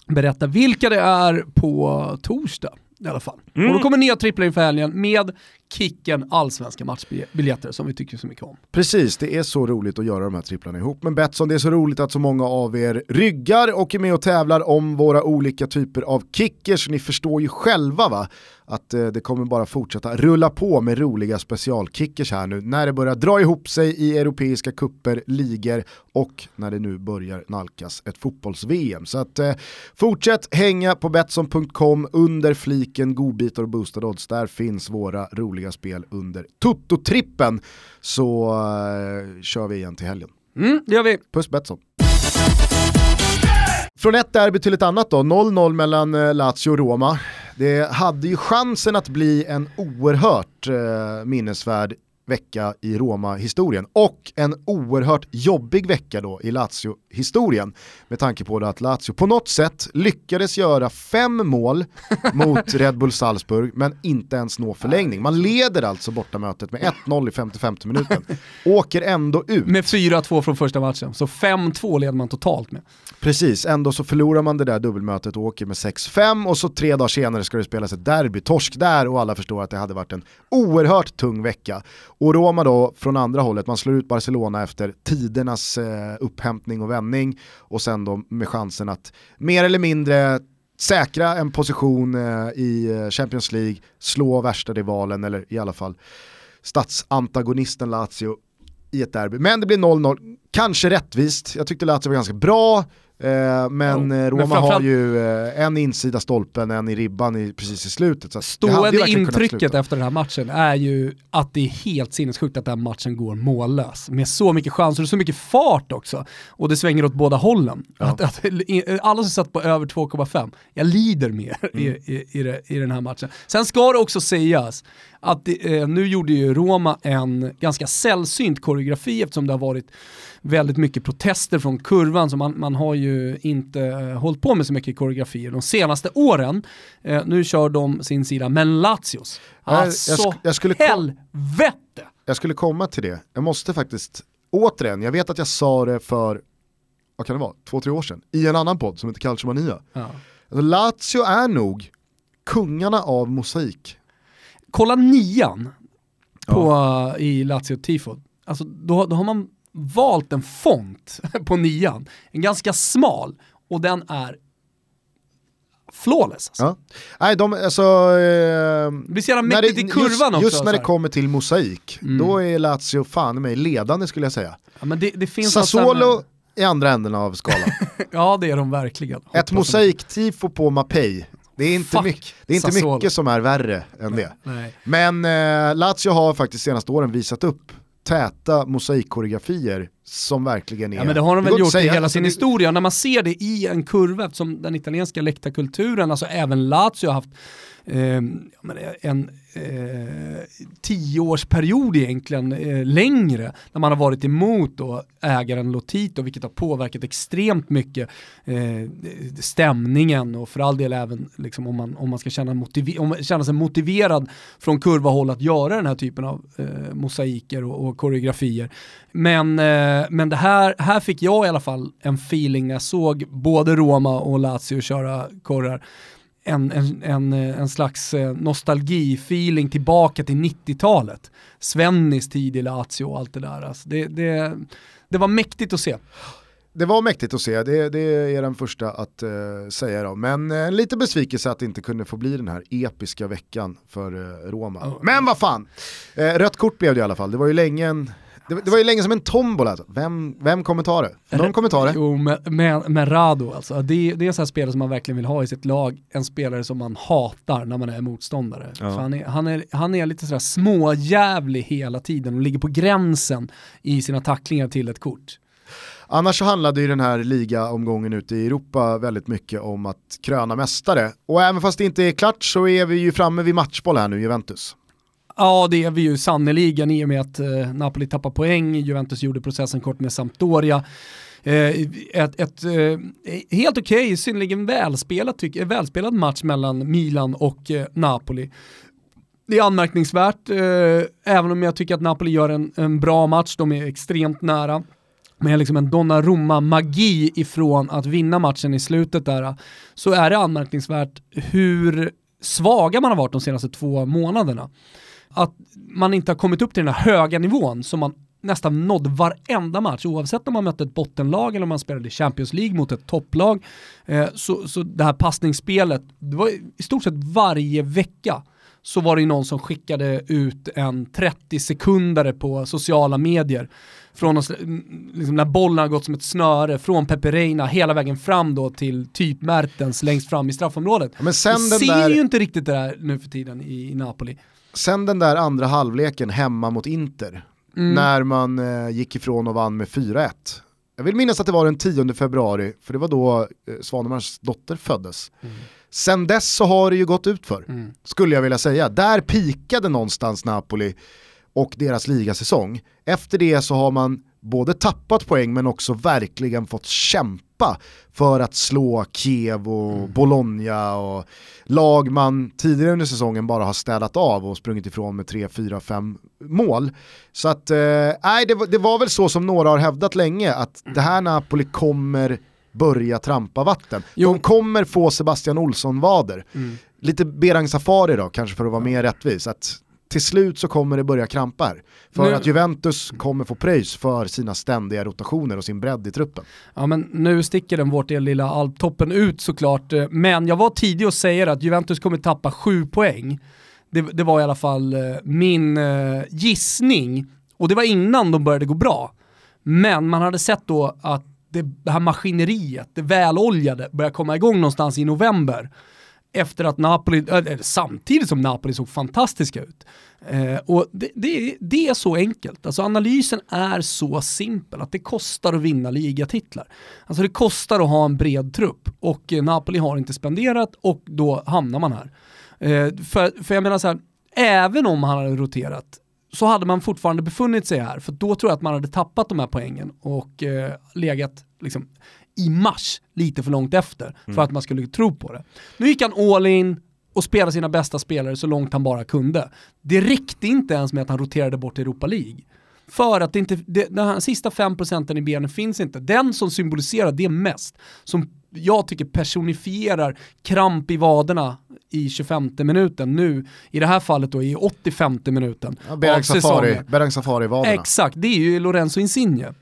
berätta vilka det är på torsdag. I alla fall. Och då kommer nya tripplar inför helgen med Kicken allsvenska matchbiljetter som vi tycker så mycket om. Precis, det är så roligt att göra de här tripplarna ihop. Men Betsson, det är så roligt att så många av er ryggar och är med och tävlar om våra olika typer av kickers. Ni förstår ju själva va? Att eh, det kommer bara fortsätta rulla på med roliga specialkickers här nu när det börjar dra ihop sig i europeiska kupper, ligor och när det nu börjar nalkas ett fotbolls-VM. Så att eh, fortsätt hänga på Betsson.com under fliken godbitar och boostade odds. Där finns våra roliga spel under Toto-trippen. Så eh, kör vi igen till helgen. Mm, det gör vi. Puss Betsson. Från ett derby till ett annat då, 0-0 mellan eh, Lazio och Roma. Det hade ju chansen att bli en oerhört eh, minnesvärd vecka i Roma-historien och en oerhört jobbig vecka då i Lazio-historien med tanke på att Lazio på något sätt lyckades göra fem mål mot Red Bull Salzburg men inte ens nå förlängning. Man leder alltså bortamötet med 1-0 i 55 minuten, åker ändå ut. Med 4-2 från första matchen, så 5-2 leder man totalt med. Precis, ändå så förlorar man det där dubbelmötet och åker med 6-5 och så tre dagar senare ska det spelas ett derby, torsk där och alla förstår att det hade varit en oerhört tung vecka. Och Roma då från andra hållet, man slår ut Barcelona efter tidernas eh, upphämtning och vändning och sen då med chansen att mer eller mindre säkra en position eh, i eh, Champions League, slå värsta rivalen eller i alla fall statsantagonisten Lazio i ett derby. Men det blir 0-0, kanske rättvist, jag tyckte Lazio var ganska bra, Eh, men Jo, eh, Roma men har ju eh, en insida stolpen, en i ribban i, precis i slutet. Så Stående intrycket efter den här matchen är ju att det är helt sinnessjukt att den matchen går mållös. Med så mycket chanser och så mycket fart också. Och det svänger åt båda hållen. Att, att, alla som satt på över 2,5, jag lider med er Mm. i, i, i, i den här matchen. Sen ska det också sägas att eh, nu gjorde ju Roma en ganska sällsynt koreografi eftersom det har varit väldigt mycket protester från kurvan, så man, man har ju inte eh, hållit på med så mycket koreografier de senaste åren. Eh, nu kör de sin sida, men Lazios, alltså jag skulle helvete! Jag skulle komma till det, jag måste faktiskt, återigen, jag vet att jag sa det för, vad kan det vara, två, tre år sedan, i en annan podd som heter Calciomania. Ja. Alltså, Lazio är nog kungarna av mosaik. Kolla nian på, eh, i Lazio-tifot. Alltså, då, då har man valt en font på nian, en ganska smal, och den är flawless. Alltså. Ja. Nej, de, alltså, eh, Det blir så jävla mäktigt i kurvan just, också. Just när det här. kommer till mosaik, Mm. då är Lazio fan i mig ledande skulle jag säga. ja, men det, det finns Sassuolo i andra änden av skalan. Ja, det är de verkligen. Ett Hoppas de. mosaiktifo på Mapei, det är inte, Fuck mycket, det är inte Sassuolo. mycket som är värre än det. Nej. Men eh, Lazio har faktiskt senaste åren visat upp täta mosaikkoreografier som verkligen är... Ja men det har de väl inte gjort i hela alltså, sin det- historia. När man ser det i en kurva, eftersom den italienska läktarkulturen, alltså även Lazio har haft eh, en eh, tioårsperiod egentligen eh, längre, när man har varit emot då ägaren Lotito, vilket har påverkat extremt mycket eh, stämningen och för all del även liksom, om, man, om man ska känna, motiver om man känna sig motiverad från kurvahåll att göra den här typen av eh, mosaiker och, och koreografier. Men, eh, men det här, här fick jag i alla fall en feeling när jag såg både Roma och Lazio köra korrar. En, en, en, eh, en slags eh, nostalgi-feeling tillbaka till 90-talet. Svennis tid i Lazio och allt det där. Alltså det, det, det var mäktigt att se. Det var mäktigt att se, det, det är den första att eh, säga då. Men eh, lite besvikelse att det inte kunde få bli den här episka veckan för eh, Roma. Ja. Men vad fan! Eh, rött kort blev det i alla fall, det var ju länge en det, det var ju länge som en tombola alltså. Vem, vem kommer ta det? Någon kommer ta det. Jo, men, men, Rado alltså. Det, det är en sån här spelare som man verkligen vill ha i sitt lag. En spelare som man hatar när man är motståndare. Ja. Han, är, han, är, han är lite sådär småjävlig hela tiden och ligger på gränsen i sina tacklingar till ett kort. Annars så handlade ju den här ligaomgången ute i Europa väldigt mycket om att kröna mästare. Och även fast det inte är klart så är vi ju framme vid matchboll här nu, Juventus. Ja, det är vi ju sannoliken i och med att eh, Napoli tappar poäng, Juventus gjorde processen kort med Sampdoria. Eh, ett ett eh, helt okej, synnerligen välspelat, tyck, eh, välspelad match mellan Milan och eh, Napoli. Det är anmärkningsvärt, eh, även om jag tycker att Napoli gör en, en bra match, de är extremt nära. Med liksom en Donnarumma-magi ifrån att vinna matchen i slutet där, så är det anmärkningsvärt hur svaga man har varit de senaste två månaderna. Att man inte har kommit upp till den här höga nivån som man nästan nådde varenda match, oavsett om man mötte ett bottenlag eller om man spelade i Champions League mot ett topplag. Eh, så, så det här passningsspelet, det var i stort sett varje vecka så var det ju någon som skickade ut en 30 sekundare på sociala medier. Från oss, liksom när bollen har gått som ett snöre från Pepe Reina hela vägen fram då till typ Mertens längst fram i straffområdet. Men sen Vi ser där- ju inte riktigt det där nu för tiden i, i Napoli. Sen den där andra halvleken hemma mot Inter, Mm. när man eh, gick ifrån och vann med 4-1. Jag vill minnas att det var den 10 februari, för det var då eh, Svanemars dotter föddes. Sen dess så har det ju gått ut för, Mm. skulle jag vilja säga. Där pikade någonstans Napoli och deras ligasäsong. Efter det så har man både tappat poäng men också verkligen fått kämpa för att slå Kiev och Bologna och lag man tidigare under säsongen bara har städat av och sprungit ifrån med 3, 4, 5 mål. Så att, eh, nej det, var- det var väl så som några har hävdat länge att det här Napoli kommer börja trampa vatten. Jo. De kommer få Sebastian Olsson-vader. Mm. Lite Berang Safari då, kanske för att vara mer rättvis. Att till slut så kommer det börja krampa här. För Nu- att Juventus kommer få pröjs för sina ständiga rotationer och sin bredd i truppen. Ja men nu sticker den vårt lilla alptoppen ut såklart, eh, men jag var tidig och säger att Juventus kommer tappa sju poäng. Det, det var i alla fall eh, min eh, gissning, och det var innan de började gå bra. Men man hade sett då att det, det här maskineriet, det väloljade, började komma igång någonstans i november. Efter att Napoli, äh, eller samtidigt som Napoli såg fantastiska ut. Eh, och det, det, det är så enkelt, alltså analysen är så simpel att det kostar att vinna ligatitlar. Alltså det kostar att ha en bred trupp och eh, Napoli har inte spenderat och då hamnar man här. Eh, för, för jag menar så här, även om han hade roterat så hade man fortfarande befunnit sig här, för då tror jag att man hade tappat de här poängen och eh, legat liksom, i mars lite för långt efter för att man skulle tro på det. Nu gick han all in och spelade sina bästa spelare så långt han bara kunde. Det räckte inte ens med att han roterade bort Europa League. För att det inte, det, den här sista 5% i benen finns inte. Den som symboliserar det mest, som jag tycker personifierar kramp i vaderna i 25 minuten, nu i det här fallet då i 85 minuten Ja, Safari. Berang Safari-vaderna. Exakt, det är ju Lorenzo Insigne.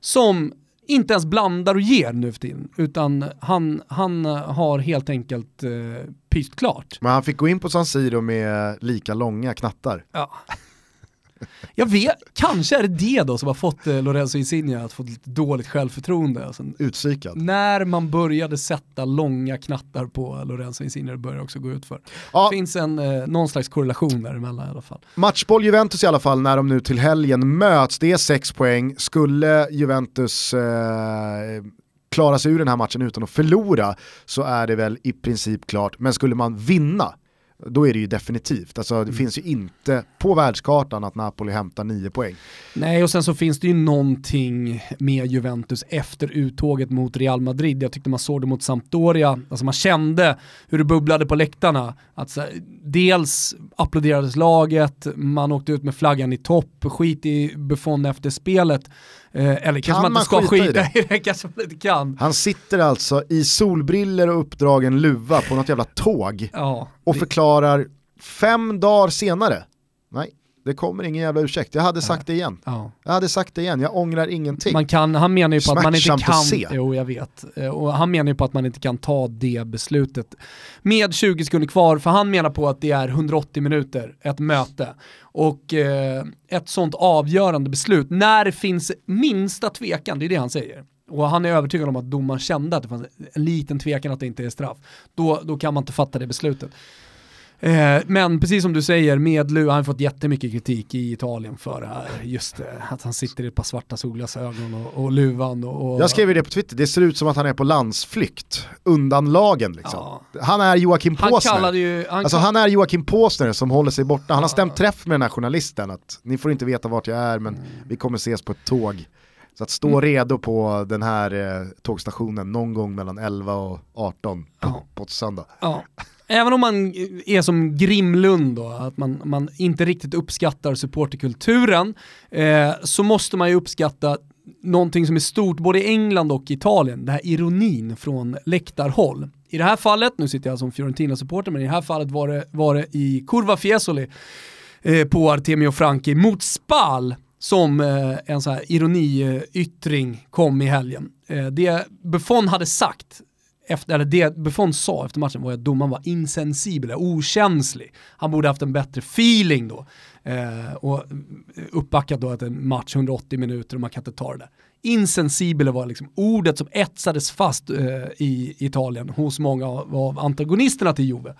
Som inte ens blandar och ger nu för tiden, utan han, han har helt enkelt eh, pyst klart. Men han fick gå in på San Siro med lika långa knattar. Ja. Jag vet, kanske är det det då som har fått eh, Lorenzo Insigne att få lite dåligt självförtroende. Alltså, Utpsykad. när man började sätta långa knattar på Lorenzo Insigne, började också gå ut för. Ja. Det finns en, eh, någon slags korrelation däremellan i alla fall. Matchboll Juventus i alla fall när de nu till helgen möts, det är sex poäng. Skulle Juventus eh, klara sig ur den här matchen utan att förlora så är det väl i princip klart. Men skulle man vinna, då är det ju definitivt. Alltså det finns ju inte på världskartan att Napoli hämtar nio poäng. Nej, och sen så finns det ju någonting med Juventus efter uttåget mot Real Madrid. Jag tyckte man såg det mot Sampdoria, alltså man kände hur det bubblade på läktarna. Att så dels applåderades laget, man åkte ut med flaggan i topp, skit i Buffon efter spelet. Eh, eller kanske man man inte ska skita i skita det? i det, kanske man inte kan. Han sitter alltså i solbriller och uppdragen luva på något jävla tåg Ja, och det- förklarar fem dagar senare, nej det kommer ingen jävla ursäkt, jag hade sagt det igen. ja. Jag hade sagt det igen, jag ångrar ingenting. Man kan, han menar ju på att man inte kan, jo jag vet, Eh, och han menar ju på att man inte kan ta det beslutet med 20 sekunder kvar, för han menar på att det är 180 minuter, ett möte. Och eh, ett sånt avgörande beslut, när det finns minsta tvekan, det är det han säger. Och han är övertygad om att domaren kände att det fanns en liten tvekan att det inte är straff. Då, då kan man inte fatta det beslutet. Eh, men precis som du säger, med Lu, han har fått jättemycket kritik i Italien för. Just det, att han sitter i ett par svarta solglasögon och, och luvan. Och, och, Jag skrev ju det på Twitter, det ser ut som att han är på landsflykt undan lagen liksom. Ja. Han är Joakim Han Påsner. kallade ju... Han Alltså han är Joakim Påsner som håller sig borta. Han har stämt träff med den här journalisten att ni får inte veta vart jag är men vi kommer ses på ett tåg. Så att Mm. stå redo på den här eh, tågstationen någon gång mellan 11 och 18 på, Ja. på söndag. Ja. Även om man är som Grimlund då, att man, man inte riktigt uppskattar supporterkulturen, eh, så måste man ju uppskatta någonting som är stort både i England och Italien, det här ironin från läktarhåll. I det här fallet, nu sitter jag som Fiorentina-supporter, men i det här fallet var det, var det i Curva Fiesoli eh, på Artemio Franchi mot Spal som eh, en sån här ironiyttring kom i helgen. Eh, det Buffon hade sagt, efter, eller det Buffon sa efter matchen var att domaren var insensibel, okänslig. Han borde haft en bättre feeling då. Eh, och eh, uppbackat då att en match 180 minuter och man kan inte ta det där. Insensibel var liksom ordet som etsades fast eh, i Italien hos många av, av antagonisterna till Juve.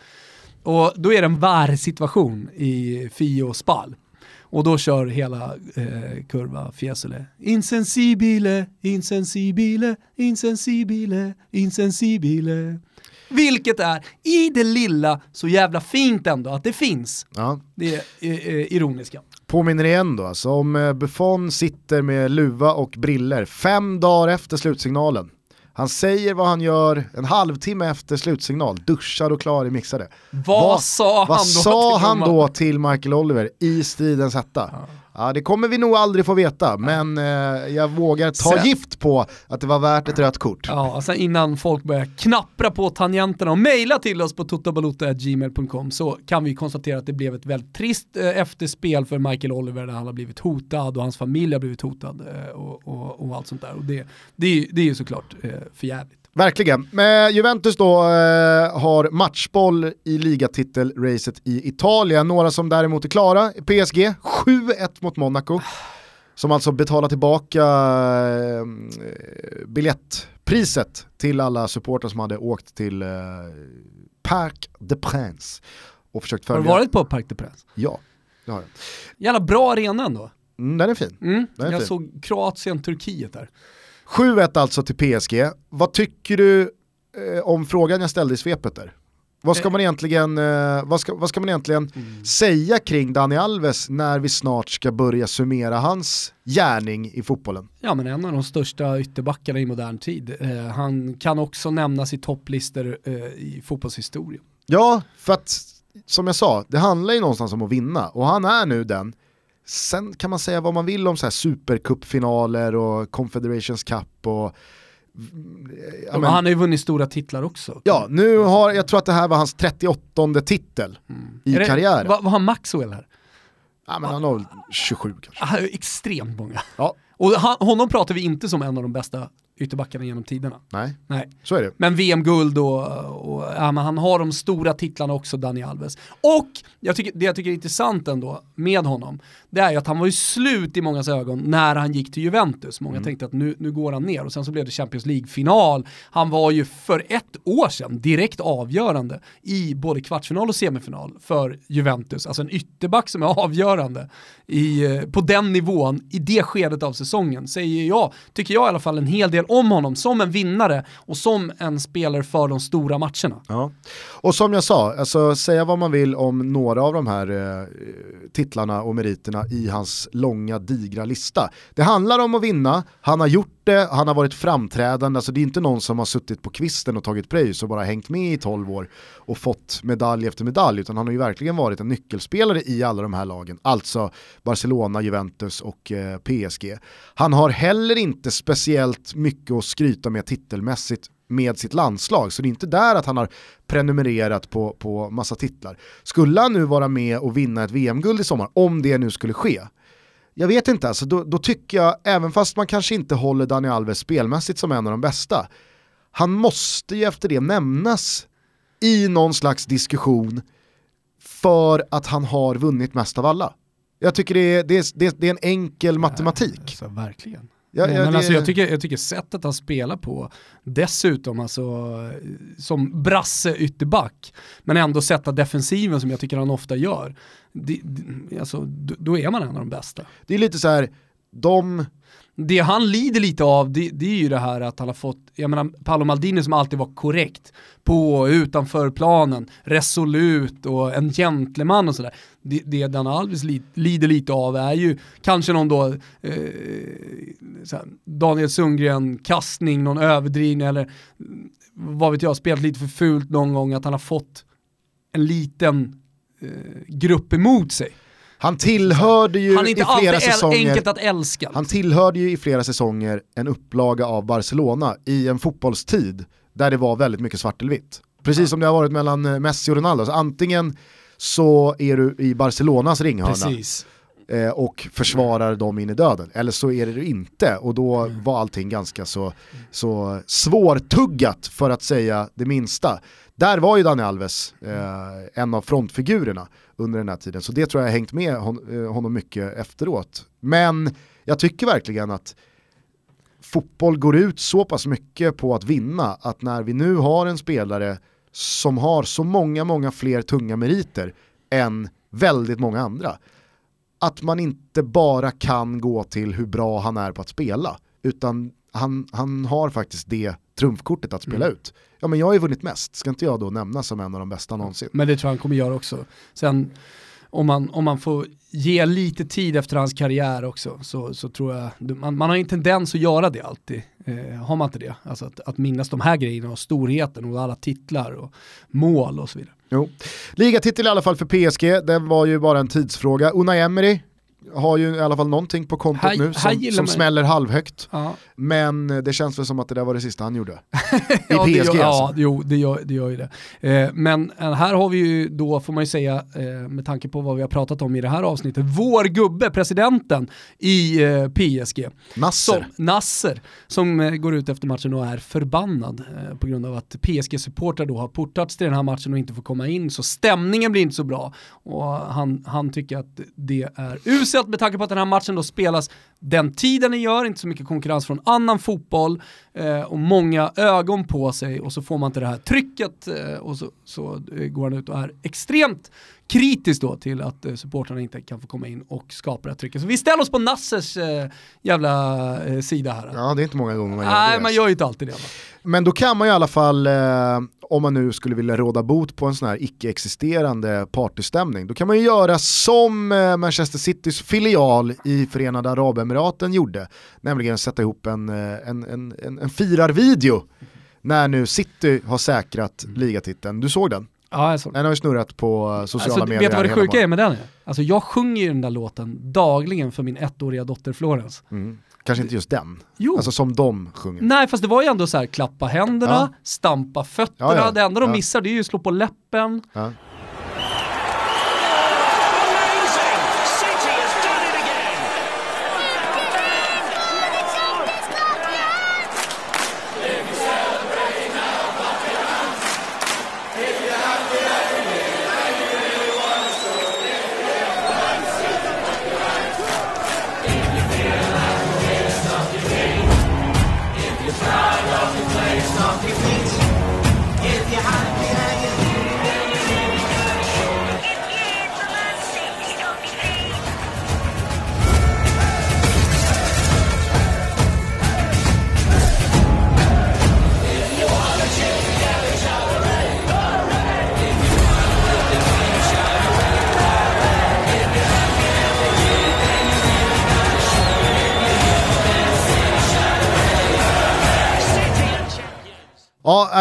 Och då är det en VAR-situation i Fio och Spal. Och då kör hela eh, kurva Fiesole. Insensibile, insensibile, insensibile, insensibile. Vilket är, i det lilla, så jävla fint ändå att det finns. Ja. Det är eh, ironiska. Påminner igen då, alltså om eh, Buffon sitter med luva och briller fem dagar efter slutsignalen. Han säger vad han gör en halvtimme efter slutsignal, duschad och klar i mixade. Vad, sa han vad då? sa till han då till Michael Oliver i stridens hetta? Ja. Det kommer vi nog aldrig få veta, men eh, jag vågar ta Sen- gift på att det var värt ett rött kort. Ja, sen innan folk börjar knappra på tangenterna och mejla till oss på totobalota.gmail.com så kan vi konstatera att det blev ett väldigt trist eh, efterspel för Michael Oliver där han har blivit hotad och hans familj har blivit hotad eh, och, och, och allt sånt där. Och det, det, det är ju såklart eh, för jävligt. Verkligen. Men Juventus då eh, har matchboll i ligatitelracet i Italien. Några som däremot är klara, PSG, 7-1 mot Monaco. Som alltså betalar tillbaka eh, biljettpriset till alla supportrar som hade åkt till eh, Parc des Princes. Och försökt Har följa. du varit på Parc des Princes? Ja, det har jag. Jävla bra arena ändå. Mm, den är fin. Mm. Det är Jag fint. såg Kroatien-Turkiet där. 7-1 alltså till PSG. Vad tycker du eh, om frågan jag ställde i svepet där? Vad ska man egentligen, eh, vad ska, vad ska man egentligen säga kring Dani Alves när vi snart ska börja summera hans gärning i fotbollen? Ja men en av de största ytterbackarna i modern tid. Eh, han kan också nämnas i topplistor eh, i fotbollshistorien. Ja, för att som jag sa, det handlar ju någonstans om att vinna och han är nu den. Sen kan man säga vad man vill om så här supercupfinaler och Confederations Cup och ja, men han har ju vunnit stora titlar också. Ja, nu har, jag tror att det här var hans 38 titel i Är det- karriären. Vad har Maxwell här? Ja, men han har väl 27 kanske. Han har extremt många. Ja, Och han, honom pratar vi inte som en av de bästa ytterbackarna genom tiderna. nej, Nej. så är det. Men VM-guld och, och ja, men han har de stora titlarna också, Dani Alves. Och jag tycker, det jag tycker är intressant ändå med honom, det är ju att han var ju slut i mångas ögon när han gick till Juventus. Många tänkte att nu, nu går han ner och sen så blev det Champions League-final. Han var ju för ett år sedan direkt avgörande i både kvartsfinal och semifinal för Juventus. Alltså en ytterback som är avgörande i, eh, på den nivån i det skedet av säsongen säger jag, tycker jag i alla fall en hel del om honom som en vinnare och som en spelare för de stora matcherna. Ja. Och som jag sa, alltså, säga vad man vill om några av de här eh, titlarna och meriterna i hans långa digra lista. Det handlar om att vinna, han har gjort det, han har varit framträdande, alltså det är inte någon som har suttit på kvisten och tagit pröjs och bara hängt med i 12 år och fått medalj efter medalj, utan han har ju verkligen varit en nyckelspelare i alla de här lagen, alltså Barcelona, Juventus och eh, PSG. Han har heller inte speciellt mycket att skryta med titelmässigt med sitt landslag, så det är inte där att han har prenumererat på, på massa titlar. Skulle han nu vara med och vinna ett VM-guld i sommar, om det nu skulle ske, jag vet inte, alltså, då, då tycker jag, även fast man kanske inte håller Dani Alves spelmässigt som en av de bästa, han måste ju efter det nämnas i någon slags diskussion för att han har vunnit mest av alla. Jag tycker det är, det är, det är, det är en enkel matematik. Alltså, verkligen. Ja, ja, men det- alltså, jag, tycker, jag tycker sättet han spelar på, dessutom alltså, som brasse ytterback, men ändå sätta defensiven som jag tycker han ofta gör, det, det, alltså, då, är man en av de bästa. Det är lite så här, de det han lider lite av, det, det är ju det här att han har fått, jag menar Paolo Maldini som alltid var korrekt på och utanför planen, resolut och en gentleman och sådär. Det, det Dan Alves li, lider lite av är ju kanske någon då, eh, såhär, Daniel Sundgren, kastning, någon överdrivning eller mm, vad vet jag, spelat lite för fult någon gång, att han har fått en liten eh, grupp emot sig. Han tillhörde ju Han är inte i flera säsonger enkelt att älska. Han tillhörde ju i flera säsonger en upplaga av Barcelona i en fotbollstid där det var väldigt mycket svart eller vitt. Precis som det har varit mellan eh, Messi och Ronaldo. Så antingen så är du i Barcelonas ringhörna Precis. eh, och försvarar dem in i döden. Eller så är det du inte och då var allting ganska så, så svårtuggat för att säga det minsta. Där var ju Dani Alves eh, en av frontfigurerna under den här tiden, så det tror jag har hängt med hon, eh, honom mycket efteråt. Men jag tycker verkligen att fotboll går ut så pass mycket på att vinna att när vi nu har en spelare som har så många, många fler tunga meriter än väldigt många andra, att man inte bara kan gå till hur bra han är på att spela, utan han, han har faktiskt det trumfkortet att spela ut. Ja men jag har ju vunnit mest, ska inte jag då nämna som en av de bästa någonsin? Men det tror jag han kommer göra också. Sen om man, om man får ge lite tid efter hans karriär också så, så tror jag, man, man har en tendens att göra det alltid. Eh, har man inte det? Alltså att, att minnas de här grejerna och storheten och alla titlar och mål och så vidare. Jo. Ligatitel i alla fall för PSG, den var ju bara en tidsfråga. Unai Emery har ju i alla fall någonting på kontot Här- nu som, som smäller halvhögt. Ja. Men det känns väl som att det där var det sista han gjorde. I ja, det PSG gör, alltså. Ja, jo, det gör, det gör ju det. Eh, men eh, här har vi ju då, får man ju säga, eh, med tanke på vad vi har pratat om i det här avsnittet, vår gubbe, presidenten i eh, PSG. Nasser. Som, Nasser, som eh, går ut efter matchen och är förbannad eh, på grund av att PSG-supportrar då har portats till den här matchen och inte får komma in, så stämningen blir inte så bra. Och han, han tycker att det är uselt med tanke på att den här matchen då spelas den tiden den gör, inte så mycket konkurrens från annan fotboll eh, och många ögon på sig och så får man inte det här trycket eh, och så, så eh, går han ut och är extremt kritisk då till att eh, supportrarna inte kan få komma in och skapa det här trycket. Så vi ställer oss på Nassers eh, jävla eh, sida här. Ja, det är inte många gånger man gör Nej, det. man gör ju inte alltid det. Va? Men då kan man i alla fall, eh, om man nu skulle vilja råda bot på en sån här icke-existerande partystämning, då kan man ju göra som eh, Manchester Citys filial i Förenade Arabemiraten gjorde, nämligen sätta ihop en, eh, en, en, en, en firarvideo när nu City har säkrat ligatiteln. Du såg den? Ja, jag såg det. Den har ju snurrat på eh, sociala Alltså, medier. vet du vad det sjuka är med den? Alltså jag sjunger ju den där låten dagligen för min ettåriga dotter Florence. Mm. Kanske inte just den, Jo. alltså som de sjunger. Nej fast det var ju ändå så här klappa händerna, Ja. stampa fötterna, Ja, ja. det enda de missar det är ju att slå på läppen.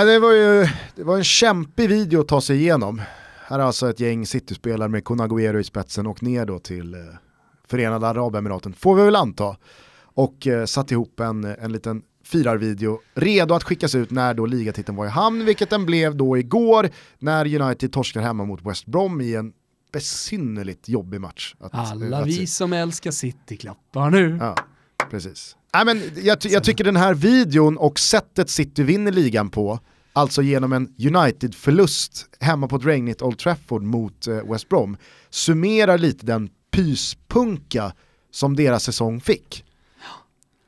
Det var ju det var en kämpig video att ta sig igenom. Här har alltså ett gäng City-spelare med Kun Agüero i spetsen och ner då till eh, Förenade Arabemiraten, får vi väl anta. Och eh, satt ihop en, en liten firarvideo, redo att skickas ut när då ligatiteln var i hamn, vilket den blev då igår när United torskar hemma mot West Brom i en besynnerligt jobbig match. Att, Alla att se. vi som älskar City klappar nu. Ja, precis. Nej, men jag, jag tycker den här videon och sättet City vinner ligan på, alltså genom en United-förlust hemma på ett regnigt Old Trafford mot eh, West Brom, summerar lite den pyspunka som deras säsong fick.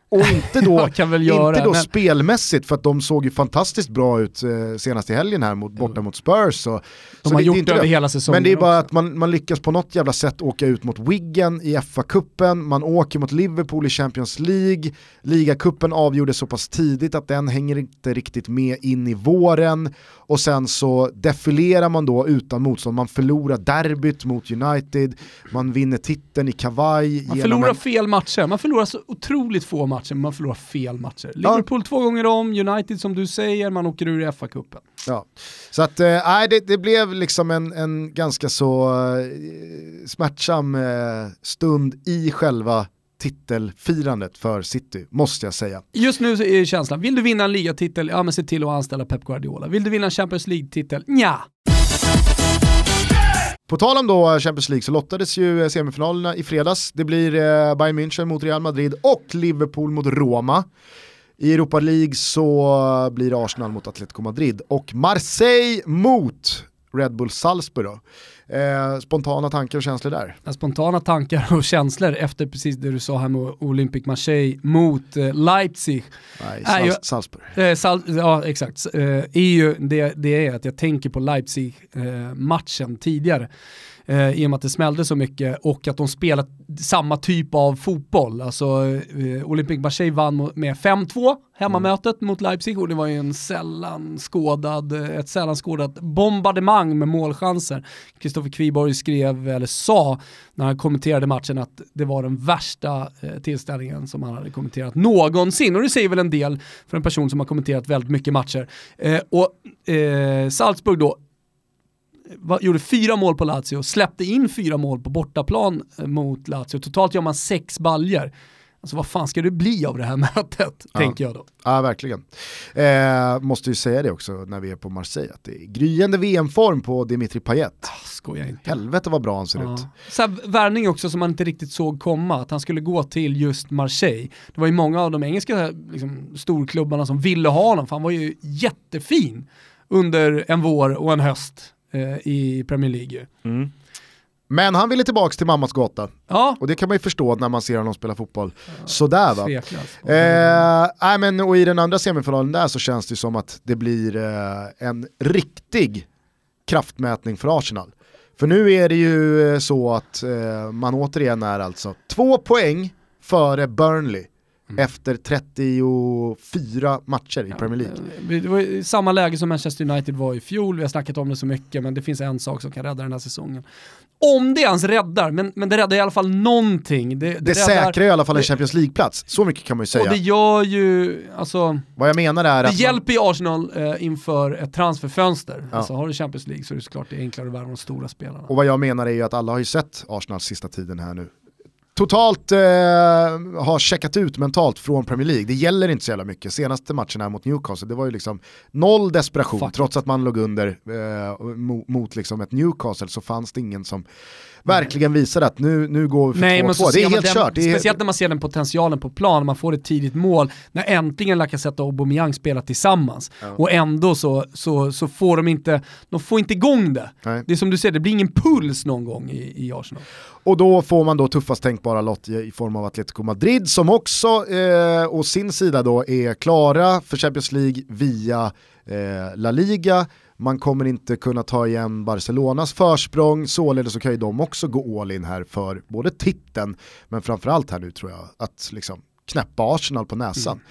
Och inte då, Jag kan väl göra, inte då men- spelmässigt för att de såg ju fantastiskt bra ut eh, senast i helgen här mot, borta mot Spurs. Och, De så har det- gjort det över hela säsongen Men det är bara också. att man, man lyckas på något jävla sätt åka ut mot Wiggen i FA-cupen, man åker mot Liverpool i Champions League, ligacupen avgjordes så pass tidigt att den hänger inte riktigt med in i våren och sen så defilerar man då utan motstånd, man förlorar derbyt mot United, man vinner titeln i kavaj. Man förlorar en- fel matcher, man förlorar så otroligt få matcher, men man förlorar fel matcher. Liverpool två gånger om, United som du säger, man åker ur FA-cupen. Ja. Så att, eh, det, det blev liksom en, en ganska så eh, smärtsam eh, stund i själva titelfirandet för City, måste jag säga. Just nu är känslan, vill du vinna en ligatitel, ja men se till att anställa Pep Guardiola. Vill du vinna en Champions League-titel, ja. På tal om då Champions League så lottades ju eh, semifinalerna i fredags. Det blir eh, Bayern München mot Real Madrid och Liverpool mot Roma. I Europa League så blir det Arsenal mot Atletico Madrid och Marseille mot Red Bull Salzburg. Då. Eh, spontana tankar och känslor där? Spontana tankar och känslor efter precis det du sa här med Olympic Marseille mot eh, Leipzig. Nej, Sal ju, Salzburg. Eh, Sal ja, exakt. Eh, ju det, det är att jag tänker på Leipzig-matchen eh, tidigare eh, i och med att det smällde så mycket och att de spelat samma typ av fotboll. Alltså eh, Olympic Marseille vann med 5-2 hemmamötet mm. mot Leipzig och det var ju en sällan skådad, eh, ett sällan skådat bombardemang med målchanser. Kristoffer Kviborg skrev, eller sa, när han kommenterade matchen att det var den värsta eh, tillställningen som han hade kommenterat någonsin. Och det säger väl en del för en person som har kommenterat väldigt mycket matcher. Eh, och eh, Salzburg då, gjorde fyra mål på Lazio, släppte in fyra mål på bortaplan eh, mot Lazio. Totalt gör man sex baljer. Alltså vad fan ska det bli av det här mötet, ja. tänker jag då. Ja, verkligen. Eh, måste ju säga det också när vi är på Marseille, att det är gryende VM-form på Dimitri Payet. Ah, skojar inte. Helvete vad bra han ser ja. ut. Så här, värvning också som man inte riktigt såg komma, att han skulle gå till just Marseille. Det var ju många av de engelska liksom, storklubbarna som ville ha honom, för han var ju jättefin under en vår och en höst eh, i Premier League. Mm. Men han ville tillbaka till mammas gata. Ja. Och det kan man ju förstå när man ser honom spela fotboll. Ja. Sådär va. Eh, äh, men, och i den andra semifinalen där så känns det som att det blir eh, en riktig kraftmätning för Arsenal. För nu är det ju eh, så att eh, man återigen är alltså två poäng före Burnley Mm. efter 34 matcher i Premier League. Det var samma läge som Manchester United var i fjol, vi har snackat om det så mycket, men det finns en sak som kan rädda den här säsongen. Om det ens räddar, men, men det räddar i alla fall någonting. Det, det, det säkrar i alla fall en Champions League-plats, så mycket kan man ju säga. Och det gör ju, alltså... Vad jag menar är det att... Det hjälper ju Arsenal eh, inför ett transferfönster. Ja. Alltså har du Champions League så är det såklart det enklare att värva de stora spelarna. Och vad jag menar är ju att alla har ju sett Arsenals sista tiden här nu totalt eh, har checkat ut mentalt från Premier League. Det gäller inte så jävla mycket. Senaste matchen här mot Newcastle, det var ju liksom noll desperation. Fuck. Trots att man låg under eh, mot, mot liksom ett Newcastle så fanns det ingen som verkligen visade att nu, nu går vi för 2-2. Det är helt den, kört. Det är... Speciellt när man ser den potentialen på plan, man får ett tidigt mål, när äntligen Lacazette och Aubameyang spelar tillsammans. Ja. Och ändå så, så, så får de inte, de får inte igång det. Nej. Det är som du säger, det blir ingen puls någon gång i, i Arsenal. Och då får man då tuffast tänkbara lott i, form av Atletico Madrid som också eh, å sin sida då är klara för Champions League via eh, La Liga man kommer inte kunna ta igen Barcelonas försprång, således så kan ju de också gå all in här för både titeln, men framförallt här nu tror jag, att liksom knäppa Arsenal på näsan. Mm.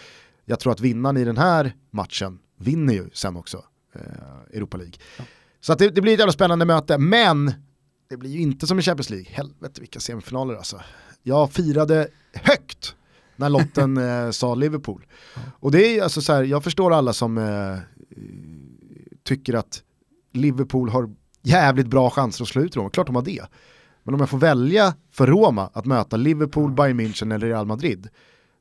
Jag tror att vinnaren i den här matchen vinner ju sen också eh, Europa League. Ja. Så det, det, blir ett jävla spännande möte, men det blir ju inte som i Champions League. Helvete vilka semifinaler alltså. Jag firade högt när lotten eh, sa Liverpool. Ja. Och det är alltså så här, jag förstår alla som eh, tycker att Liverpool har jävligt bra chanser att slå ut Roma, klart de har det. Men om jag får välja för Roma att möta Liverpool, Bayern München eller Real Madrid,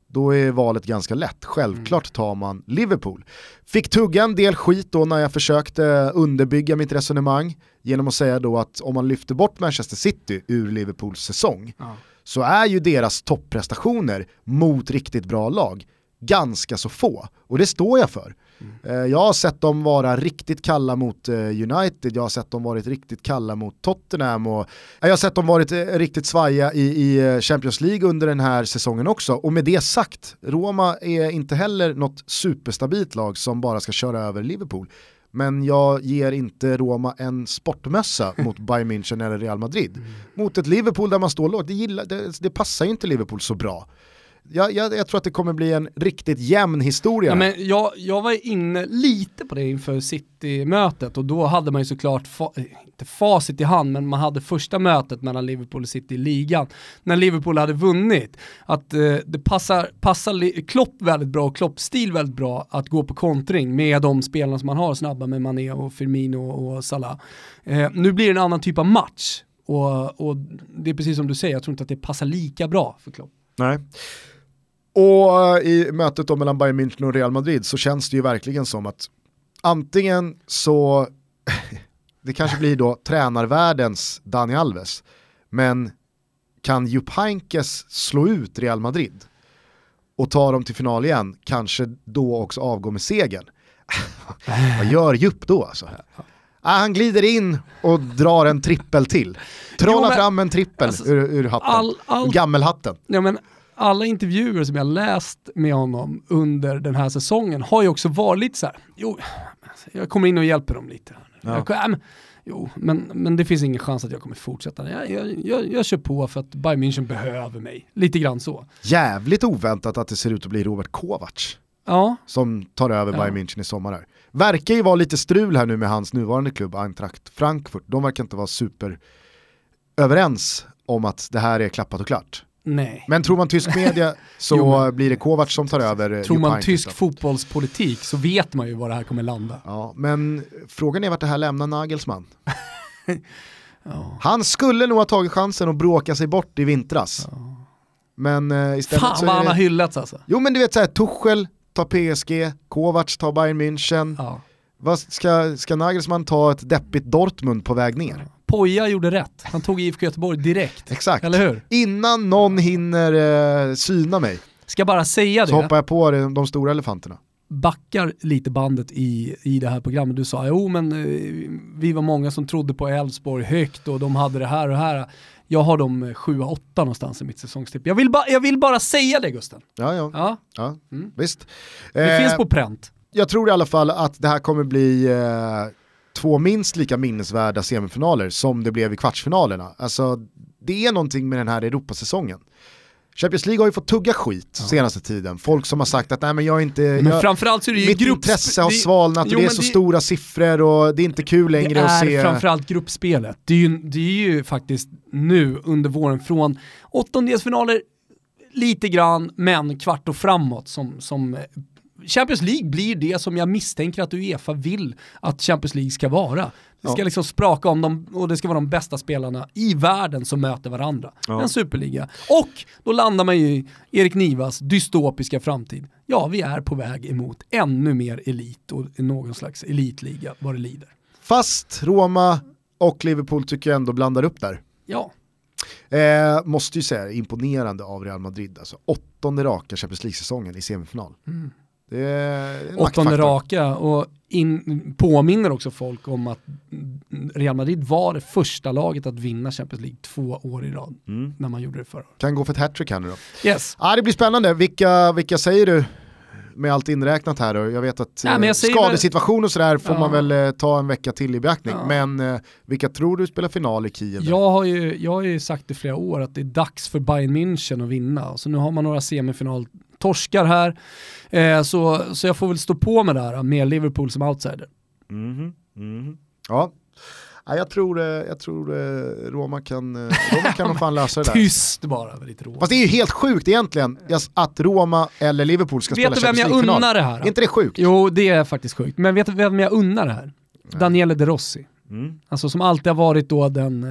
då är valet ganska lätt. Självklart tar man Liverpool. Fick tugga en del skit då när jag försökte underbygga mitt resonemang genom att säga då att om man lyfter bort Manchester City ur Liverpools säsong ja. så är ju deras topprestationer mot riktigt bra lag ganska så få. Och det står jag för. Mm. Jag har sett dem vara riktigt kalla mot eh, United, jag har sett dem varit riktigt kalla mot Tottenham och jag har sett dem varit eh, riktigt svaja i, i Champions League under den här säsongen också. Och med det sagt, Roma är inte heller något superstabilt lag som bara ska köra över Liverpool. Men jag ger inte Roma en sportmössa mot Bayern München eller Real Madrid. Mm. Mot ett Liverpool där man står lågt, det, det, det passar ju inte Liverpool så bra jag, jag, jag, tror att det kommer bli en riktigt jämn historia. Ja, men jag, jag var inne lite på det inför City-mötet och då hade man ju såklart, fa inte facit i hand, men man hade första mötet mellan Liverpool och City i ligan, när Liverpool hade vunnit, att eh, det passar, passar Klopp väldigt bra och Klopp stil väldigt bra att gå på kontring med de spelarna som man har snabba med Mané och Firmino och Salah. Eh, nu blir det en annan typ av match och, och det är precis som du säger, jag tror inte att det passar lika bra för Klopp. Nej. Och eh, i mötet då mellan Bayern München och Real Madrid så känns det ju verkligen som att antingen så, det kanske blir då tränarvärldens Dani Alves, men kan Jupp Heynckes slå ut Real Madrid och ta dem till final igen, kanske då också avgå med segern. Vad gör Jupp då alltså? Ah, han glider in och drar en trippel till. Trollar Jo, men- fram en trippel alltså, ur, ur hatten. all- all- Gammelhatten. Ja, men alla intervjuer som jag läst med honom under den här säsongen har ju också varit så här, jo, jag kommer in och hjälper dem lite. Ja. Jag, äh, men, jo, men, men det finns ingen chans att jag kommer fortsätta. Jag, jag, jag, jag kör på för att Bayern München behöver mig. Lite grann så. Jävligt oväntat att det ser ut att bli Robert Kovacs Ja, som tar över Ja. Bayern München i sommar. Här. Verkar ju vara lite strul här nu med hans nuvarande klubb Eintracht Frankfurt. De verkar inte vara super överens om att det här är klappat och klart. Nej. Men tror man tysk media så Jo, men- blir det Kovacs som tar över eh, Tror man tysk fotbollspolitik så vet man ju var det här kommer landa. Ja, men frågan är vart det här lämnar Nagelsmann. Ja. Han skulle nog ha tagit chansen och bråka sig bort i vintras. Men eh, istället Fan så vad är han har hyllats alltså. Jo men du vet såhär, Tuchel tar PSG, Kovacs tar Bayern München. Ja. Vad ska, ska Nagelsmann ta ett deppigt Dortmund på väg ner? Poja gjorde rätt. Han tog IFK Göteborg direkt. Exakt. Eller hur? Innan någon hinner eh, syna mig Ska bara säga så det. hoppar jag på de, de stora elefanterna. backar lite bandet i, i det här programmet. Du sa, jo men eh, vi var många som trodde på Elfsborg högt och de hade det här och det här. Jag har dem 7-8 någonstans i mitt säsongstipp. Jag vill, ba- jag vill bara säga det Gusten. Ja, ja, Ja, ja Mm. visst. det Eh, finns på pränt. Jag tror i alla fall att det här kommer bli eh, två minst lika minnesvärda semifinaler som det blev i kvartsfinalerna. Alltså, det är någonting med den här Europasäsongen. Champions League har ju fått tugga skit senaste tiden. Folk som har sagt att nej men jag är inte... Men jag, framförallt så är det ju mitt grupps- intresse har det- svalnat och Jo, det är så stora siffror och det är inte kul längre Det att är se... framförallt gruppspelet. Det är, ju, det är ju faktiskt nu under våren från åttondelsfinaler lite grann, men kvart och framåt som, som Champions League blir det som jag misstänker att Uefa vill att Champions League ska vara. Det ska liksom spraka om dem och det ska vara de bästa spelarna i världen som möter varandra. Ja. En superliga. Och då landar man ju i Erik Nivas dystopiska framtid. Ja, vi är på väg emot ännu mer elit och någon slags elitliga vad det lider. Fast Roma och Liverpool tycker jag ändå blandar upp där. Ja, Eh, måste ju säga imponerande av Real Madrid. Alltså åttonde raka Champions League-säsongen i semifinal. Det är åttonde raka och in, påminner också folk om att Real Madrid var det första laget att vinna Champions League två år i rad Mm. när man gjorde det förra. Kan gå för ett hattrick här nu då. Yes. Ja, det blir spännande. Vilka, vilka säger du med allt inräknat här då? Jag vet att Nej, eh, jag säger skadesituation och sådär får Ja. man väl eh, ta en vecka till i beaktning. Ja. Men eh, vilka tror du spelar final i Kiev? Jag har, ju, jag har ju sagt i flera år att det är dags för Bayern München att vinna. Så nu har man några semifinal-torskar här. Eh, så, så jag får väl stå på med det här med Liverpool som outsider. Mhm, mhm. Ja. Ja, jag tror, eh, jag tror eh, Roma kan, eh, Roma kan nog fan lösa det där. Tyst bara, väldigt roligt. Fast det är ju helt sjukt egentligen att Roma eller Liverpool ska Vet spela du vem Champions jag League-final. unnar det här? Är inte det sjukt? Jo, det är faktiskt sjukt. Men vet du vem jag unnar det här? Daniele De Rossi. Mm. Alltså som alltid har varit då den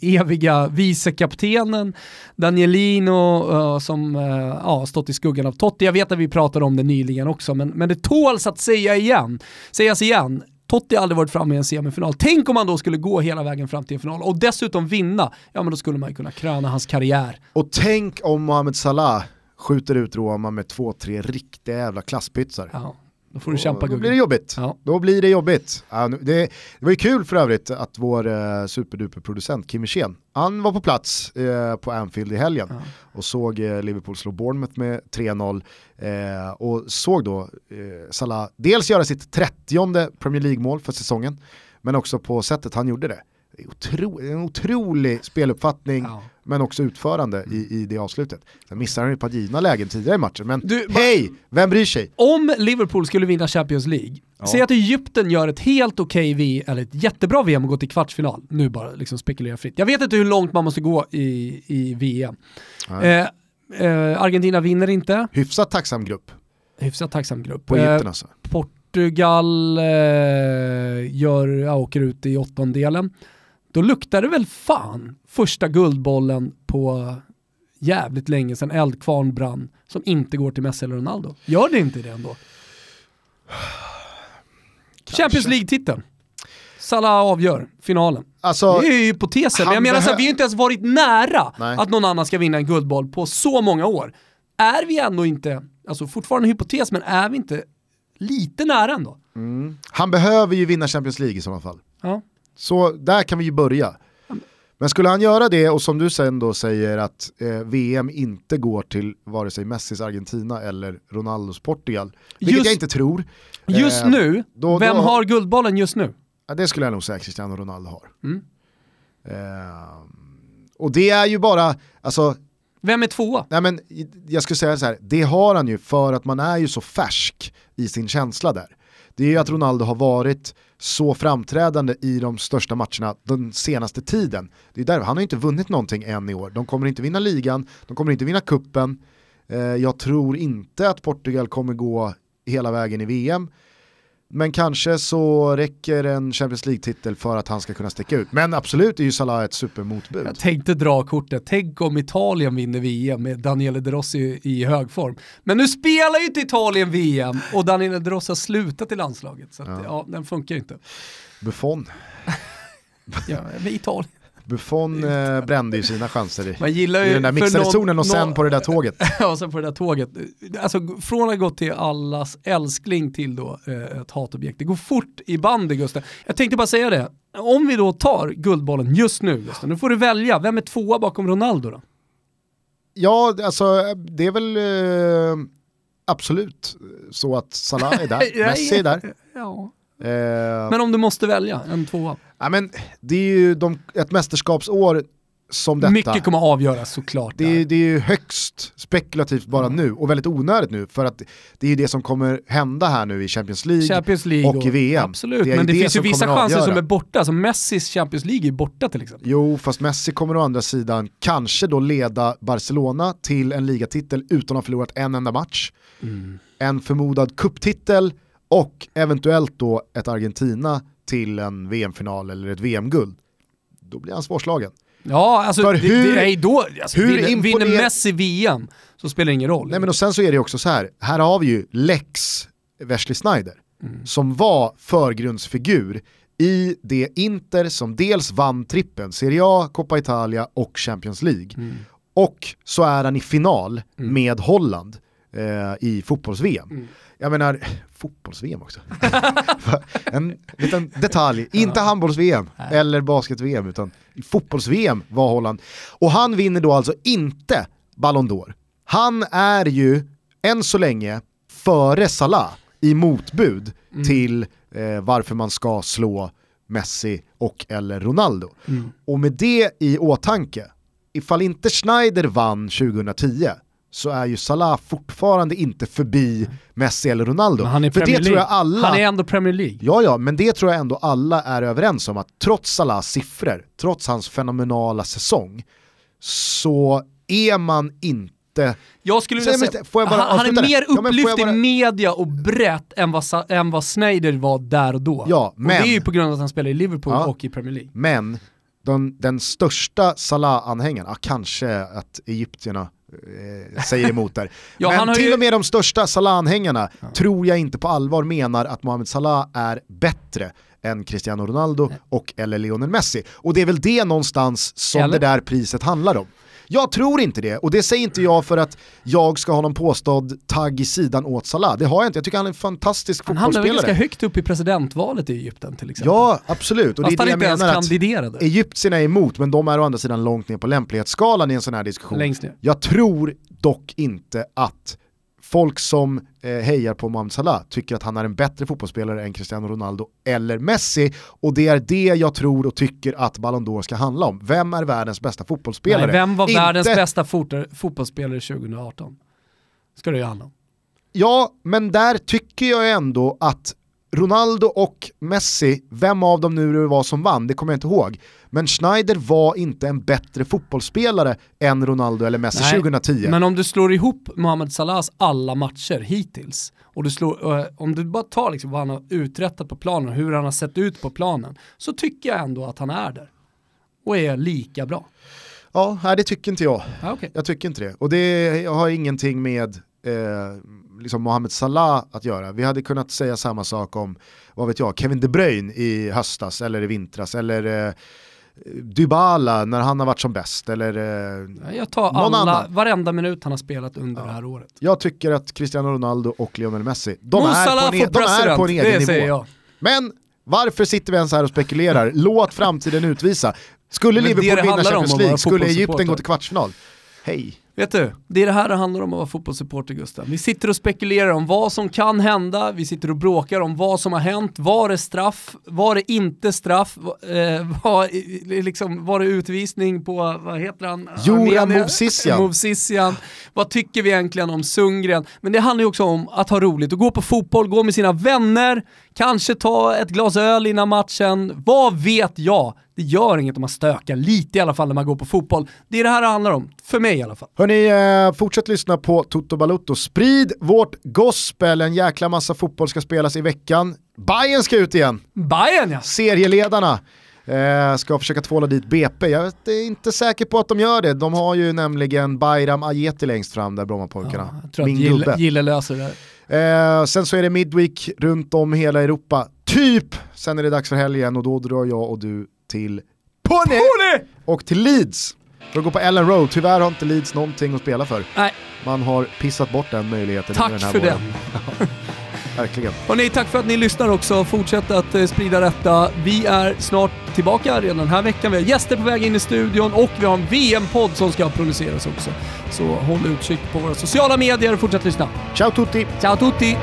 eviga vicekaptenen, Danielino eh, som eh, ja, stått i skuggan av Totti. Jag vet att vi pratade om det nyligen också, men, men det tåls att säga igen. Sägas igen. Totti har aldrig varit framme i en semifinal. Tänk om han då skulle gå hela vägen fram till en final och dessutom vinna. Ja men då skulle man ju kunna kröna hans karriär. Och tänk om Mohamed Salah skjuter ut Roma med två, tre riktiga jävla klasspytsar. Ja, då får du kämpa Då blir det jobbigt. Ja. Då blir det jobbigt. Det, var ju kul för övrigt att vår eh, superduper-producent Kim Wirsén, han var på plats eh, på Anfield i helgen Ja. och såg eh, Liverpool slå Bournemouth med 3-0 eh, och såg då Salah dels göra sitt 30 Premier League-mål för säsongen men också på sättet han gjorde det. Det är otro, en otrolig speluppfattning Ja. men också utförande i, i det avslutet. Sen missade han ju ett par givna lägen tidigare i matchen men Du, hej, vem bryr sig? Om Liverpool skulle vinna Champions League, säg att Egypten gör ett helt okej V, eller ett jättebra VM och går till kvartsfinal. Nu bara liksom spekulera fritt. Jag vet inte hur långt man måste gå i, i VM. Eh, eh, Argentina vinner inte, Hyfsat tacksam grupp hyfsat tacksam grupp. på Eh, Egypten alltså. Portugal eh, gör, ja, åker ut i åttondelen. Då luktar det väl fan första guldbollen på jävligt länge sedan eldkvarn brann som inte går till Messi eller Ronaldo. Gör det inte det ändå? Champions League-titeln. Salah avgör finalen. Alltså, det är ju hypotesen, men jag menar så här, vi har ju inte ens varit nära Nej. att någon annan ska vinna en guldboll på så många år. Är vi ändå inte, alltså fortfarande hypotes, men är vi inte lite nära ändå? han behöver ju vinna Champions League i sådana fall. Ja. Så där kan vi ju börja. Men skulle han göra det och som du sen då säger att eh, VM inte går till vare sig Messis Argentina eller Ronaldos Portugal, vilket Just- jag inte tror. Just Eh, nu, då- vem då- har guldbollen just nu? Ja, det skulle jag nog säga Cristiano Ronaldo har. Mm. Eh, och det är ju bara, alltså, Vem är tvåa? nej men jag skulle säga så här, det har han ju för att man är ju så färsk i sin känsla där. Det är ju att Ronaldo har varit så framträdande i de största matcherna den senaste tiden. Det är där, han har ju inte vunnit någonting än i år. De kommer inte vinna ligan, de kommer inte vinna kuppen. Eh, jag tror inte att Portugal kommer gå hela vägen i VM. Men kanske så räcker en Champions League-titel för att han ska kunna sticka ut. Men absolut är ju Salah ett supermotbud. Jag tänkte dra kortet, tänk om Italien vinner VM med Daniele De Rossi i hög form. Men nu spelar ju inte Italien VM och Daniele De Rossi har slutat i landslaget. Så att, ja. den funkar ju inte. Buffon. Ja, med Italien. Buffon eh, brände ju sina chanser i, Man gillar ju i den där mixade någon- zonen och sen någon- på det där tåget. och sen på det där tåget. Alltså från att ha gått till allas älskling till då eh, ett hatobjekt. Det går fort i bandy Gustav. Jag tänkte bara säga det. Om vi då tar Guldbollen just nu Gustav, nu får du välja. Vem är tvåa bakom Ronaldo då? Ja, alltså det är väl eh, absolut så att Salah är där, Messi är där. Ja. Eh, Men om du måste välja en tvåa. ja, men det är ju de, ett mästerskapsår som detta. Mycket kommer att avgöras såklart. Det det är ju högst spekulativt bara nu och väldigt onödigt nu för att det är ju det som kommer hända här nu i Champions League, Champions League och i VM. Absolut, Det men det det finns ju vissa chanser som är borta. Som Messis Champions League är borta till exempel. Jo, fast Messi kommer å andra sidan kanske då leda Barcelona till en ligatitel utan att ha förlorat en enda match. En förmodad kupptitel och eventuellt då ett Argentina till en VM-final eller ett VM-guld. Då blir han svårslagen. Ja, alltså För det, hur- det, nej, då, alltså, hur vinner, vinner Messi VM så spelar det ingen roll. Nej men och sen så är det också så här, här har vi ju Lex Wesley Snyder som var förgrundsfigur i det Inter som dels vann trippen, Serie A, Coppa Italia och Champions League. Och så är han i final med Holland eh, i fotbolls-VM. Jag menar, fotbolls-VM också. en liten detalj, inte handbolls-VM eller basket-VM utan fotbolls-VM var Holland. Och han vinner då alltså inte Ballon d'Or. Han är ju än så länge före Salah i motbud till eh, varför man ska slå Messi och eller Ronaldo. Och med det i åtanke, ifall inte Schneider vann 2010 så är ju Salah fortfarande inte förbi Messi eller Ronaldo. Men han är För Premier det tror jag League. alla... Han är ändå Premier League. Ja, ja, men det tror jag ändå alla är överens om att trots Salahs siffror, trots hans fenomenala säsong, så är man inte... Jag skulle vilja säga, inte- får jag bara han, han är mer Ja, upplyft jag bara- i media och brett än vad, än vad Snyder var där och då. Ja, och men- det är ju på grund av att han spelar i Liverpool Ja. och i Premier League. Men den, den största Salah-anhängaren, ja, kanske att egyptierna säger emot där, Ja, men till ju- och med de största Salah-anhängarna tror jag inte på allvar menar att Mohamed Salah är bättre än Cristiano Ronaldo och eller Lionel Messi. Och det är väl det någonstans som Eller? det där priset handlar om. Jag tror inte det, och det säger inte jag för att jag ska ha någon påstådd tagg i sidan åt Salah. Det har jag inte, jag tycker han är en fantastisk Han hamnade väl fotbollsspelare. ganska högt upp i presidentvalet i Egypten till exempel. Ja, absolut. Och det är Fast han det jag inte ens kandiderade. Egyptierna är emot, men de är å andra sidan långt ner på lämplighetsskalan i en sån här diskussion. Längst ner. Jag tror dock inte att folk som eh, hejar på Mohamed Salah tycker att han är en bättre fotbollsspelare än Cristiano Ronaldo eller Messi och det är det jag tror och tycker att Ballon d'Or ska handla om. Vem är världens bästa fotbollsspelare? Nej, vem var Inte- världens bästa fot- fotbollsspelare 2018? Ska det ju handla om. Ja, men där tycker jag ändå att Ronaldo och Messi, vem av dem nu det var som vann, det kommer jag inte ihåg. Men Schneider var inte en bättre fotbollsspelare än Ronaldo eller Messi Nej, 2010. Men om du slår ihop Mohamed Salahs alla matcher hittills, och du slår, eh, om du bara tar liksom vad han har uträttat på planen hur han har sett ut på planen, så tycker jag ändå att han är där. Och är lika bra. Ja, det tycker inte jag. Ah, okay. Jag tycker inte det. Och det har ingenting med eh, liksom Mohamed Salah att göra. Vi hade kunnat säga samma sak om, vad vet jag, Kevin De Bruyne i höstas eller i vintras eller eh, Dybala när han har varit som bäst eller eh, Jag tar alla, annan. varenda minut han har spelat under ja. det här året. Jag tycker att Cristiano Ronaldo och Lionel Messi, de, är på, en, e- de är på en egen nivå. Men varför sitter vi ens här och spekulerar? Låt framtiden utvisa. Skulle Men Liverpool vinna Champions League, skulle Egypten gå till kvartsfinal? Hej. Vet du, det är det här det handlar om att vara fotbollssupporter Gustav. Vi sitter och spekulerar om vad som kan hända, vi sitter och bråkar om vad som har hänt, var det straff, var det inte straff, eh, var, liksom, var det utvisning på, vad heter han? Joran. Movsisjan. Vad tycker vi egentligen om Sundgren? Men det handlar ju också om att ha roligt och gå på fotboll, gå med sina vänner, kanske ta ett glas öl innan matchen, vad vet jag? Det gör inget om man stökar lite i alla fall när man går på fotboll. Det är det här det handlar om, för mig i alla fall. Hörni, eh, fortsätt lyssna på Toto Balutto. Sprid vårt gospel, en jäkla massa fotboll ska spelas i veckan. Bayern ska ut igen. Bayern ja! Serieledarna. Eh, ska försöka tvåla dit BP. Jag är inte säker på att de gör det. De har ju nämligen Bayram Ajeti längst fram där, Brommapojkarna. Ja, jag tror Min att Gille, Gille löser det. Eh, sen så är det Midweek runt om hela Europa. Typ! Sen är det dags för helgen och då drar jag och du till Pony! Och till Leeds. För att gå på Ellen Road, tyvärr har inte Leeds någonting att spela för. Nej. Man har pissat bort den möjligheten Tack den här för våren. den. Verkligen. Hörrni, tack för att ni lyssnar också. Fortsätt att eh, sprida detta. Vi är snart tillbaka redan den här veckan. Vi har gäster på väg in i studion och vi har en VM-podd som ska produceras också. Så håll utkik på våra sociala medier och fortsätt lyssna. Ciao tutti! Ciao tutti!